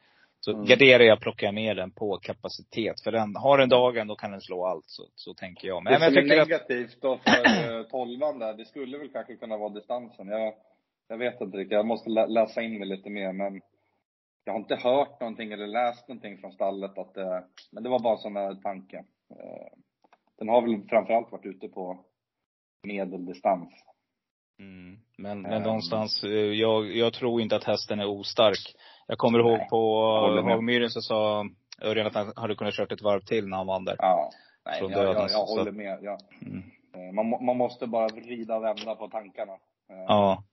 Så mm. garderar jag, plockar jag med den på kapacitet. För den, har den dagen, då kan den slå allt. Så, så tänker jag.
Men, det som är negativt att... då för eh, tolvan där, det skulle väl kanske kunna vara distansen. Jag, jag vet inte riktigt, jag måste lä läsa in mig lite mer. Men jag har inte hört någonting eller läst någonting från stallet att det, men det var bara sån där tanke. Eh, den har väl framförallt varit ute på medeldistans.
Mm. Men, men um, någonstans, jag, jag tror inte att hästen är ostark. Jag kommer ihåg nej, på Hagmyren så sa Örjan att han hade kunnat kört ett varv till när han vann där.
Ja. Nej, jag, jag, jag, jag håller med. Jag, mm. man, man måste bara vrida och vända på tankarna.
Ja.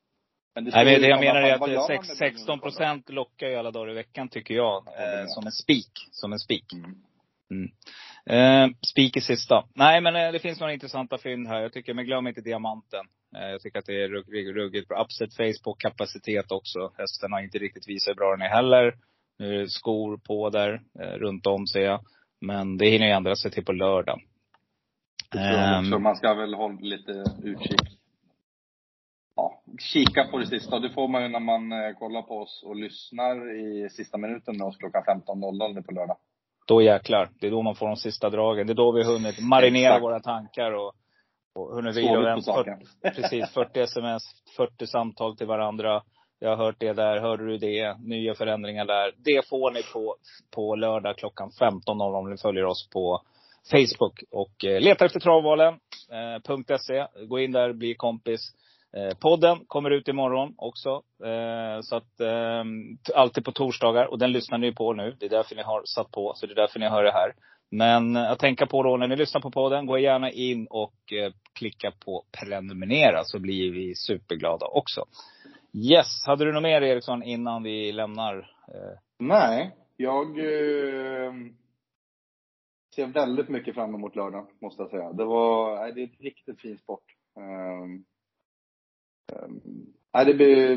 Men det, Nej, men det jag menar är att 6, 16 procent lockar ju alla dagar i veckan tycker jag. Eh, som en spik. Som en spik. Mm. Mm. Eh, spik i sista. Nej men eh, det finns några intressanta fynd här. Jag tycker, men glöm inte diamanten. Eh, jag tycker att det är ruggigt, ruggigt bra. Upset face på kapacitet också. Hästen har inte riktigt visat hur bra den är heller. Nu är det skor på där, eh, runt om ser jag. Men det hinner ju ändra sig till på lördag.
Så man ska väl hålla lite utkik ja, kika på det sista. Det får man ju när man eh, kollar på oss och lyssnar i sista minuten med oss klockan 15.00 nu på lördag.
Då jäklar. Det är då man får de sista dragen. Det är då vi har hunnit marinera våra tankar och, och hunnit vila och 40, Precis, 40 sms, 40 samtal till varandra. Jag har hört det där, hörde du det? Nya förändringar där. Det får ni på, på lördag klockan 15.00 om ni följer oss på Facebook. Och eh, letar efter travvalen. Eh, .se. Gå in där, bli kompis. Eh, podden kommer ut imorgon också. Eh, så att, eh, alltid på torsdagar. Och den lyssnar ni på nu. Det är därför ni har satt på. Så det är därför ni hör det här. Men eh, att tänka på då när ni lyssnar på podden, gå gärna in och eh, klicka på prenumerera så blir vi superglada också. Yes, hade du något mer Eriksson innan vi lämnar? Eh?
Nej, jag eh, ser väldigt mycket fram emot lördagen, måste jag säga. Det var, det är ett riktigt fin sport. Eh, nej, det blir,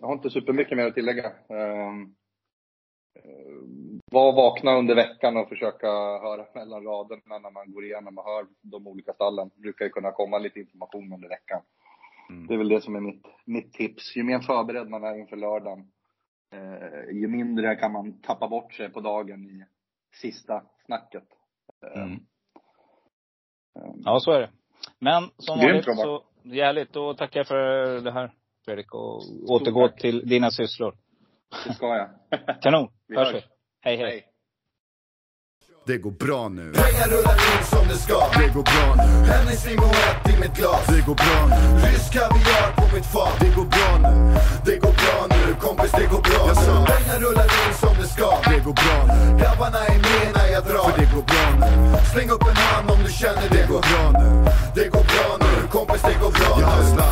jag har inte supermycket mer att tillägga. Ehm, var vakna under veckan och försöka höra mellan raderna när man går igenom och hör de olika stallen. Det brukar ju kunna komma lite information under veckan. Mm. Det är väl det som är mitt, mitt tips. Ju mer förberedd man är inför lördagen, eh, ju mindre kan man tappa bort sig på dagen i sista snacket. Mm.
Ja, så är det. Men som vanligt så Härligt. Då tackar jag för det här Fredrik och återgå till dina sysslor.
Det ska jag.
Kanon. vi hörs vi. Hej, hej. hej.
Det går bra nu. Pengar rullar in som det ska. Det går bra nu. Hennes limoett i mitt glas. Det går bra nu. Rysk kaviar på mitt fat. Det går bra nu. Det går bra nu. Kompis, det går bra jag nu. Pengar rullar in som det ska. Det går bra nu. Grabbarna är med när jag drar. För det går bra nu. Släng upp en hand om du känner det, det går bra nu. Det går bra nu. Kompis, det går bra nu.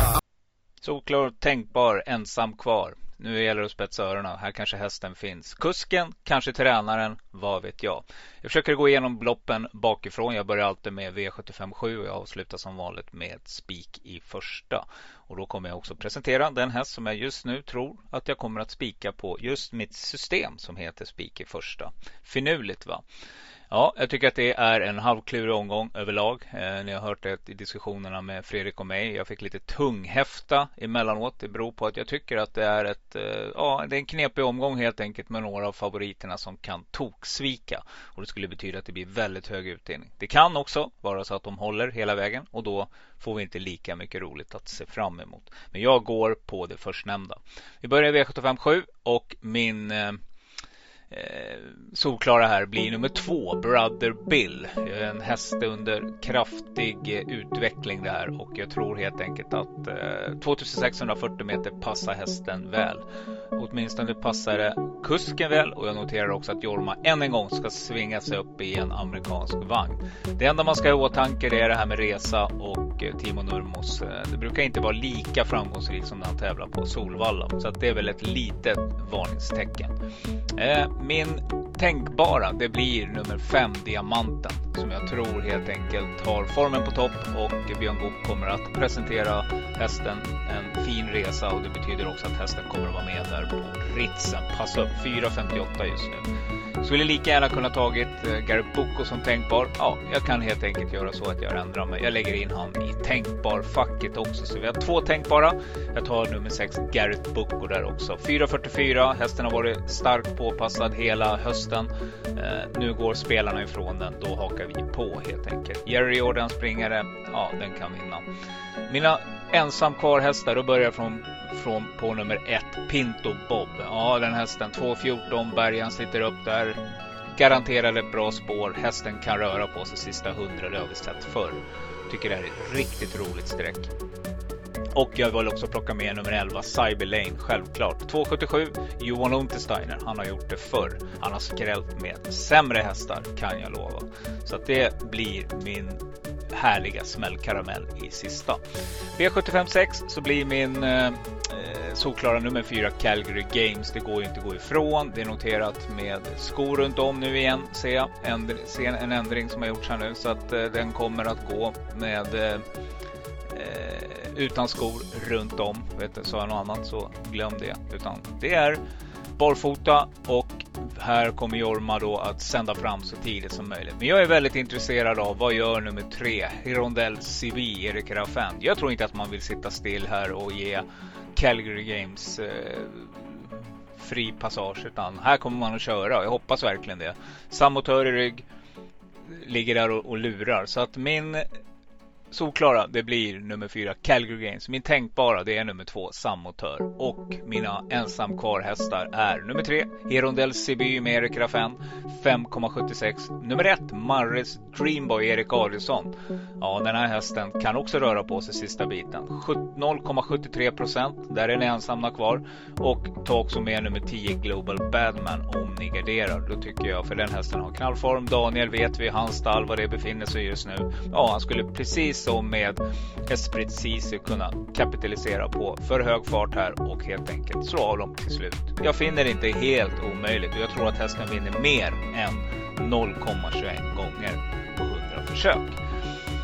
Solklar, tänkbar, ensam kvar. Nu gäller det att spetsa öronen. Här kanske hästen finns. Kusken, kanske tränaren, vad vet jag. Jag försöker gå igenom loppen bakifrån. Jag börjar alltid med V757 och jag avslutar som vanligt med spik i första. Och då kommer jag också presentera den häst som jag just nu tror att jag kommer att spika på just mitt system som heter spik i första. Finurligt va? Ja, jag tycker att det är en halvklurig omgång överlag. Eh, ni har hört det i diskussionerna med Fredrik och mig. Jag fick lite tunghäfta emellanåt. Det beror på att jag tycker att det är ett, eh, ja, det är en knepig omgång helt enkelt med några av favoriterna som kan toksvika. Och det skulle betyda att det blir väldigt hög utdelning. Det kan också vara så att de håller hela vägen och då får vi inte lika mycket roligt att se fram emot. Men jag går på det förstnämnda. Vi börjar i V757 och min eh, eh, solklara här blir nummer två, Brother Bill. En häst under kraftig eh, utveckling där och jag tror helt enkelt att eh, 2640 meter passar hästen väl. Åtminstone passar det kusken väl och jag noterar också att Jorma än en gång ska svinga sig upp i en amerikansk vagn. Det enda man ska ha i åtanke är det här med resa och eh, Timo Nurmos. Eh, det brukar inte vara lika framgångsrikt som när han tävlar på Solvalla så att det är väl ett litet varningstecken. Eh, min tänkbara, det blir nummer 5, Diamanten. Som jag tror helt enkelt har formen på topp och Björn Goop kommer att presentera hästen en fin resa och det betyder också att hästen kommer att vara med där på Ritsen. Passa upp 4.58 just nu. Skulle lika gärna kunna tagit eh, Garrett Boko som tänkbar. Ja, jag kan helt enkelt göra så att jag ändrar mig. Jag lägger in han i tänkbar-facket också. Så vi har två tänkbara. Jag tar nummer 6, Garrett Boko där också. 4.44. Hästen har varit starkt påpassad hela hösten. Eh, nu går spelarna ifrån den, då hakar vi på helt enkelt. Jerry Jordan springare, ja den kan vinna. Mina ensam kvar hästar, då börjar jag från, från på nummer ett, Pinto Bob. Ja den hästen, 2.14, Bergan sitter upp där. Garanterade bra spår. Hästen kan röra på sig sista hundra, det har vi sett förr. Tycker det här är ett riktigt roligt streck. Och jag vill också plocka med nummer 11, Cyber Lane, självklart. 2,77 Johan Untersteiner. Han har gjort det förr. Han har skrällt med sämre hästar, kan jag lova. Så att det blir min härliga smällkaramell i sista. V75 6 så blir min eh, eh solklara nummer 4 Calgary Games. Det går ju inte att gå ifrån. Det är noterat med skor runt om nu igen ser jag. Ändr ser en ändring som har gjorts här nu så att eh, den kommer att gå med eh, Eh, utan skor runt om. Vet du, sa jag något annat så glöm det. Utan det är barfota och här kommer Jorma då att sända fram så tidigt som möjligt. Men jag är väldigt intresserad av vad gör nummer tre, Hirondell CV, Erik Raffin. Jag tror inte att man vill sitta still här och ge Calgary Games eh, fri passage utan här kommer man att köra. Jag hoppas verkligen det. Sammotör i rygg ligger där och, och lurar så att min solklara, det blir nummer fyra Calgary Games. Min tänkbara, det är nummer två Sammotör. Och mina ensam kvar hästar är nummer tre Herondell Siby med Erik Raffin 5,76. Nummer ett Marres Dreamboy Erik Adielsson. Ja, den här hästen kan också röra på sig sista biten. 0,73 procent. Där är ni ensamma kvar. Och ta också med nummer 10 Global Badman om ni garderar. Då tycker jag, för den hästen har knallform. Daniel vet vi, hans stall, var det befinner sig just nu. Ja, han skulle precis som med Esprit Cici kunna kapitalisera på för hög fart här och helt enkelt slå av dem till slut. Jag finner det inte helt omöjligt och jag tror att hästen vinner mer än 0,21 gånger på 100 försök.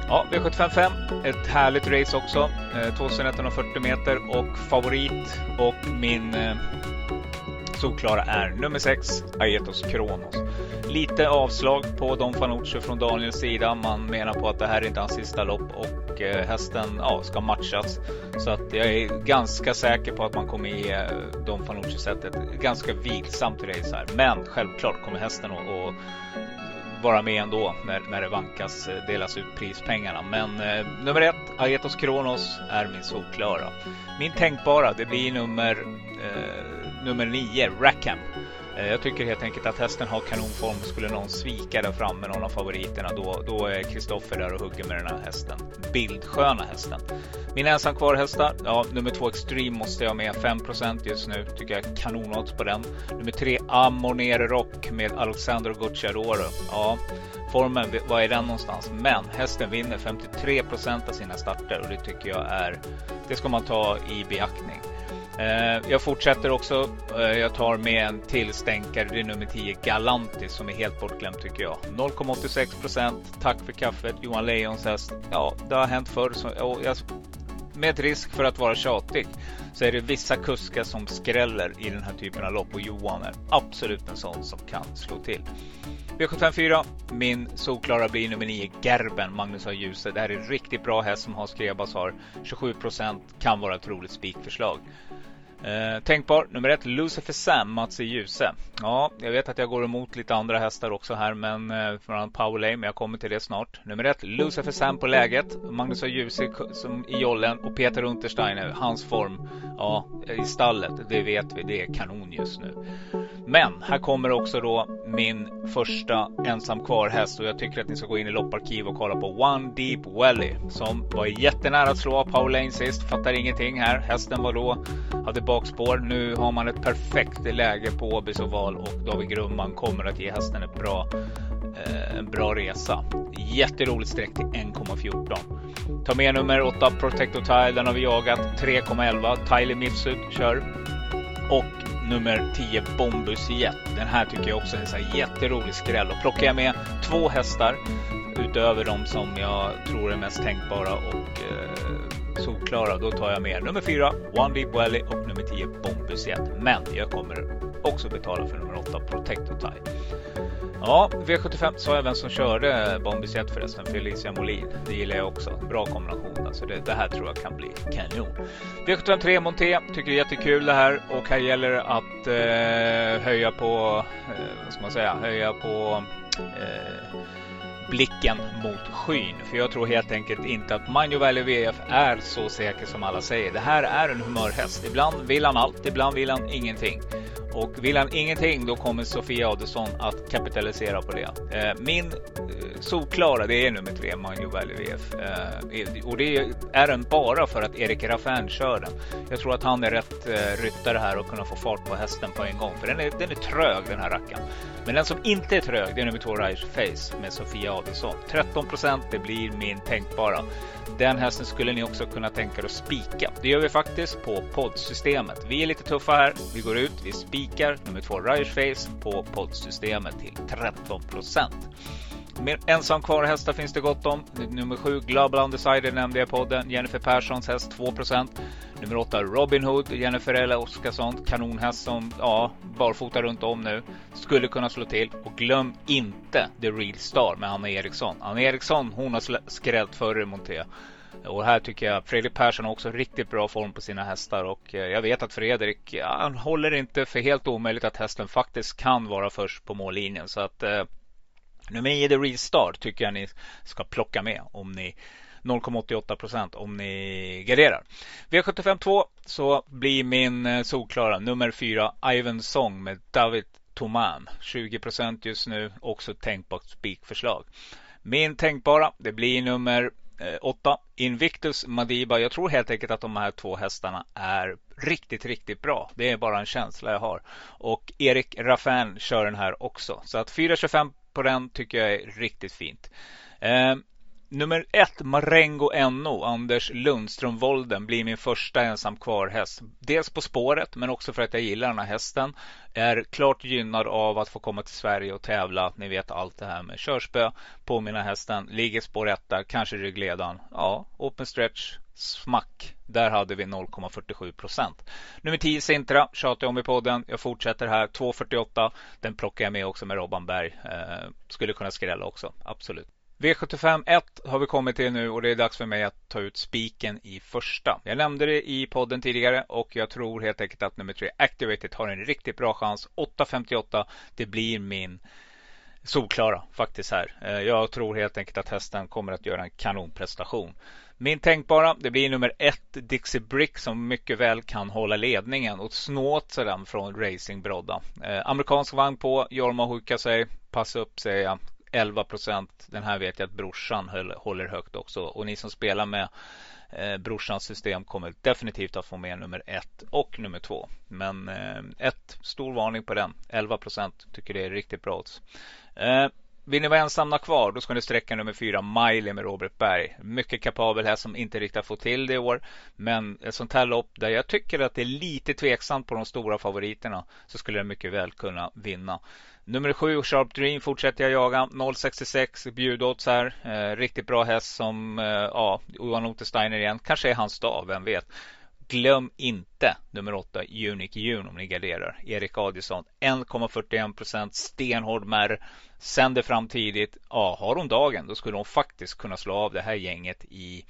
Ja, V755, ett härligt race också. Eh, 2140 meter och favorit och min eh, solklara är nummer 6, Aetos Kronos. Lite avslag på Don Fanucci från Daniels sida. Man menar på att det här är inte hans sista lopp och eh, hästen ja, ska matchas. Så att jag är ganska säker på att man kommer ge eh, Don Fanucci sett ett ganska vilsamt race här. Men självklart kommer hästen att vara med ändå när, när det vankas eh, delas ut prispengarna. Men eh, nummer ett, Aetos Kronos, är min solklara. Min tänkbara, det blir nummer, eh, nummer nio, Rackham. Eh, jag tycker helt enkelt att hästen har kanonform. Skulle någon svika där framme, någon av favoriterna, då, då är Kristoffer där och hugger med den här hästen. Bildsköna hästen. Min ensam kvar hästar, ja, nummer två Extreme måste jag ha med. 5% just nu. Tycker jag kanonodds på den. Nummer tre Amonere Rock med Alexandro Gucciadoro. Ja, formen, var är den någonstans? Men hästen vinner 53% av sina starter och det tycker jag är, det ska man ta i beaktning. Eh, jag fortsätter också. Eh, jag tar med en till stänkare. Det är nummer 10 Galantis som är helt bortglömd tycker jag. 0,86% Tack för kaffet. Johan Lejons häst. Ja, det har hänt förr. med risk för att vara tjatig så är det vissa kuskar som skräller i den här typen av lopp och Johan är absolut en sån som kan slå till. V754, min solklara blir nummer 9, Gerben, Magnus A. Djuse. Det här är en riktigt bra häst som Hans Grebas har. 27% kan vara ett roligt spikförslag. Eh, tänkbar nummer ett, Lucifer Sam, Mats i Ljuse. Ja, jag vet att jag går emot lite andra hästar också här, men eh, från Power Lame, jag kommer till det snart. Nummer ett, Lucifer Sam på läget. Magnus och Ljuse som i jollen och Peter Untersteiner, hans form, ja, i stallet, det vet vi, det är kanon just nu. Men här kommer också då min första ensam kvar häst och jag tycker att ni ska gå in i lopparkiv och kolla på One Deep Welly som var jättenära att slå av Paul Lane sist. Fattar ingenting här. Hästen var då, hade bakspår. Nu har man ett perfekt läge på Åbys oval och David Grumman kommer att ge hästen ett bra, eh, en bra resa. Jätteroligt streck till 1,14. Ta med nummer 8 Protector Tile. Den har vi jagat 3,11. Tyler Mifsud kör. Och nummer 10 Bombus Jet. Den här tycker jag också är en jätterolig skräll. Och plockar jag med två hästar utöver de som jag tror är mest tänkbara och eh, solklara, då tar jag med nummer 4 One Deep Valley och nummer 10 Bombus Jet. Men jag kommer också betala för nummer 8 Protector Tie. Ja, V75 sa jag vem som körde Bombis Jet förresten, Felicia Molin. Det gillar jag också. Bra kombination. Alltså det, det här tror jag kan bli kanon. V75 3 Monté, tycker det är jättekul det här och här gäller det att eh, höja på, eh, vad ska man säga, höja på eh, blicken mot skyn. För jag tror helt enkelt inte att Manjo Valley VF är så säker som alla säger. Det här är en humörhäst. Ibland vill han allt, ibland vill han ingenting. Och vill han ingenting då kommer Sofia Adelsson att kapitalisera på det. Eh, min eh, solklara det är nummer tre, Manjo Valley VF. Och det är den bara för att Erik Raffin kör den. Jag tror att han är rätt eh, ryttare här och kunna få fart på hästen på en gång. För den är, den är trög den här rackaren. Men den som inte är trög det är nummer två Rise Face med Sofia Adelsson. 13 procent, det blir min tänkbara. Den hästen skulle ni också kunna tänka er att spika. Det gör vi faktiskt på poddsystemet. Vi är lite tuffa här. Vi går ut, vi spikar nummer två Rise Face på poddsystemet till 13 procent. Mer ensam kvar hästar finns det gott om. Nummer 7 Global Undecided nämnde jag i podden. Jennifer Perssons häst 2% Nummer 8 Robin Hood, Jennifer Ella Oskarsson. Kanonhäst som ja, barfota runt om nu. Skulle kunna slå till. Och glöm inte The Real Star med Anna Eriksson. Anna Eriksson hon har skrällt förr i Monté. Och här tycker jag Fredrik Persson har också riktigt bra form på sina hästar och eh, jag vet att Fredrik, han håller inte för helt omöjligt att hästen faktiskt kan vara först på mållinjen. Så att eh, Nummer 9 The Restart tycker jag ni ska plocka med om ni 0,88 procent om ni garderar. V75 2 så blir min eh, solklara nummer 4 Ivan Song med David Toman. 20 procent just nu. Också tänkbart spikförslag. Min tänkbara det blir nummer Eh, 8 Invictus Madiba. Jag tror helt enkelt att de här två hästarna är riktigt, riktigt bra. Det är bara en känsla jag har. Och Erik Raffin kör den här också. Så att 4,25 på den tycker jag är riktigt fint. Eh, Nummer ett, Marengo NO, Anders Lundström Volden, blir min första ensam kvar häst. Dels på spåret, men också för att jag gillar den här hästen. Är klart gynnad av att få komma till Sverige och tävla. Ni vet allt det här med körspö. Påminna hästen, ligger spår etta, kanske ryggledaren. Ja, open stretch, smack. Där hade vi 0,47 procent. Nummer 10 Sintra tjatar jag om i podden. Jag fortsätter här. 2,48. Den plockar jag med också med Robban Berg. Eh, skulle kunna skrälla också. Absolut. V75 1 har vi kommit till nu och det är dags för mig att ta ut spiken i första. Jag nämnde det i podden tidigare och jag tror helt enkelt att nummer 3 Activated har en riktigt bra chans. 8,58. Det blir min solklara faktiskt här. Eh, jag tror helt enkelt att hästen kommer att göra en kanonprestation. Min tänkbara, det blir nummer ett Dixie Brick som mycket väl kan hålla ledningen och snå åt sig den från Racing Brodda. Eh, amerikansk vagn på, Jorma hukar sig, passa upp säger jag. 11 procent. Den här vet jag att brorsan håller högt också och ni som spelar med eh, brorsans system kommer definitivt att få med nummer ett och nummer två. Men eh, ett, stor varning på den. 11 procent tycker det är riktigt bra odds. Eh, vill ni vara ensamma kvar, då ska ni sträcka nummer fyra, Miley med Robert Berg. Mycket kapabel här som inte riktigt fått till det i år. Men ett sånt här lopp där jag tycker att det är lite tveksamt på de stora favoriterna så skulle jag mycket väl kunna vinna. Nummer sju, Sharp Dream fortsätter jag jaga. 0,66 bjudodds här. Eh, riktigt bra häst som, eh, ja, Johan Otesteiner igen. Kanske är hans dag, vem vet. Glöm inte nummer 8 Unique June om ni garderar. Erik Adielsson 1,41 procent stenhård märr. Sänder fram tidigt. Ja, har hon dagen då skulle hon faktiskt kunna slå av det här gänget i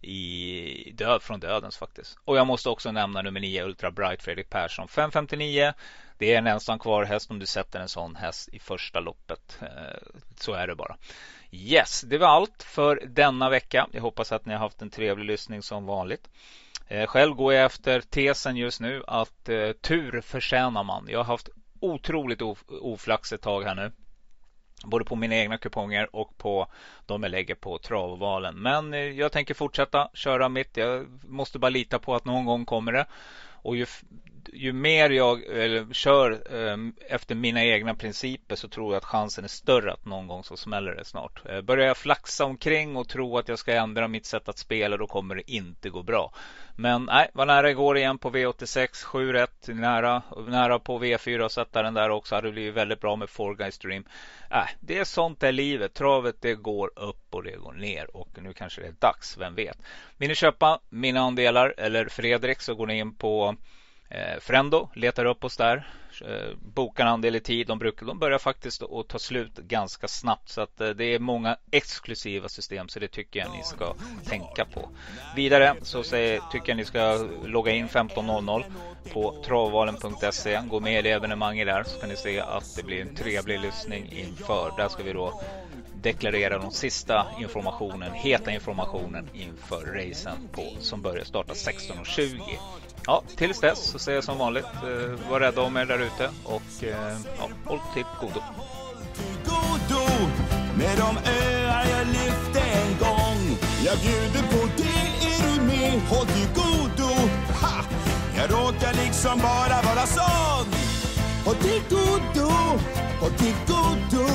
i död från dödens faktiskt. Och jag måste också nämna nummer 9 Ultra Bright Fredrik Persson 559. Det är en ensam kvar häst om du sätter en sån häst i första loppet. Eh, så är det bara. Yes, det var allt för denna vecka. Jag hoppas att ni har haft en trevlig lyssning som vanligt. Eh, själv går jag efter tesen just nu att eh, tur förtjänar man. Jag har haft otroligt oflax ett tag här nu. Både på mina egna kuponger och på de jag lägger på travvalen. Men eh, jag tänker fortsätta köra mitt. Jag måste bara lita på att någon gång kommer det. Och ju ju mer jag eller, kör eh, efter mina egna principer så tror jag att chansen är större att någon gång så smäller det snart. Eh, börjar jag flaxa omkring och tro att jag ska ändra mitt sätt att spela då kommer det inte gå bra. Men nej, var nära igår igen på V86, 7 rätt, nära, nära på V4 att sätta den där också. Hade blivit väldigt bra med Four Guys Dream. Äh, det är sånt är livet. Travet det går upp och det går ner och nu kanske det är dags, vem vet. Vill ni köpa mina andelar eller Fredrik så går ni in på Eh, Frendo letar upp oss där. eh, bokar en andel i tid, de, brukar, de börjar faktiskt att ta slut ganska snabbt. Så att eh, det är många exklusiva system så det tycker jag ni ska tänka på. Vidare så säger, tycker jag ni ska logga in 15.00 på travvalen.se. Gå med i evenemanget där så kan ni se att det blir en trevlig lyssning inför. Där ska vi då deklarera den sista informationen, heta informationen inför racen på, som börjar starta 16.20. Ja, tills dess så säger jag som vanligt, eh, var rädda om er där ute och eh, ja, håll till
godo. med de öar jag lyfte en gång. Jag bjuder på det, är du med? Håll till godo. Ha! Jag råkar liksom bara vara sån. Håll till godo, håll till godo.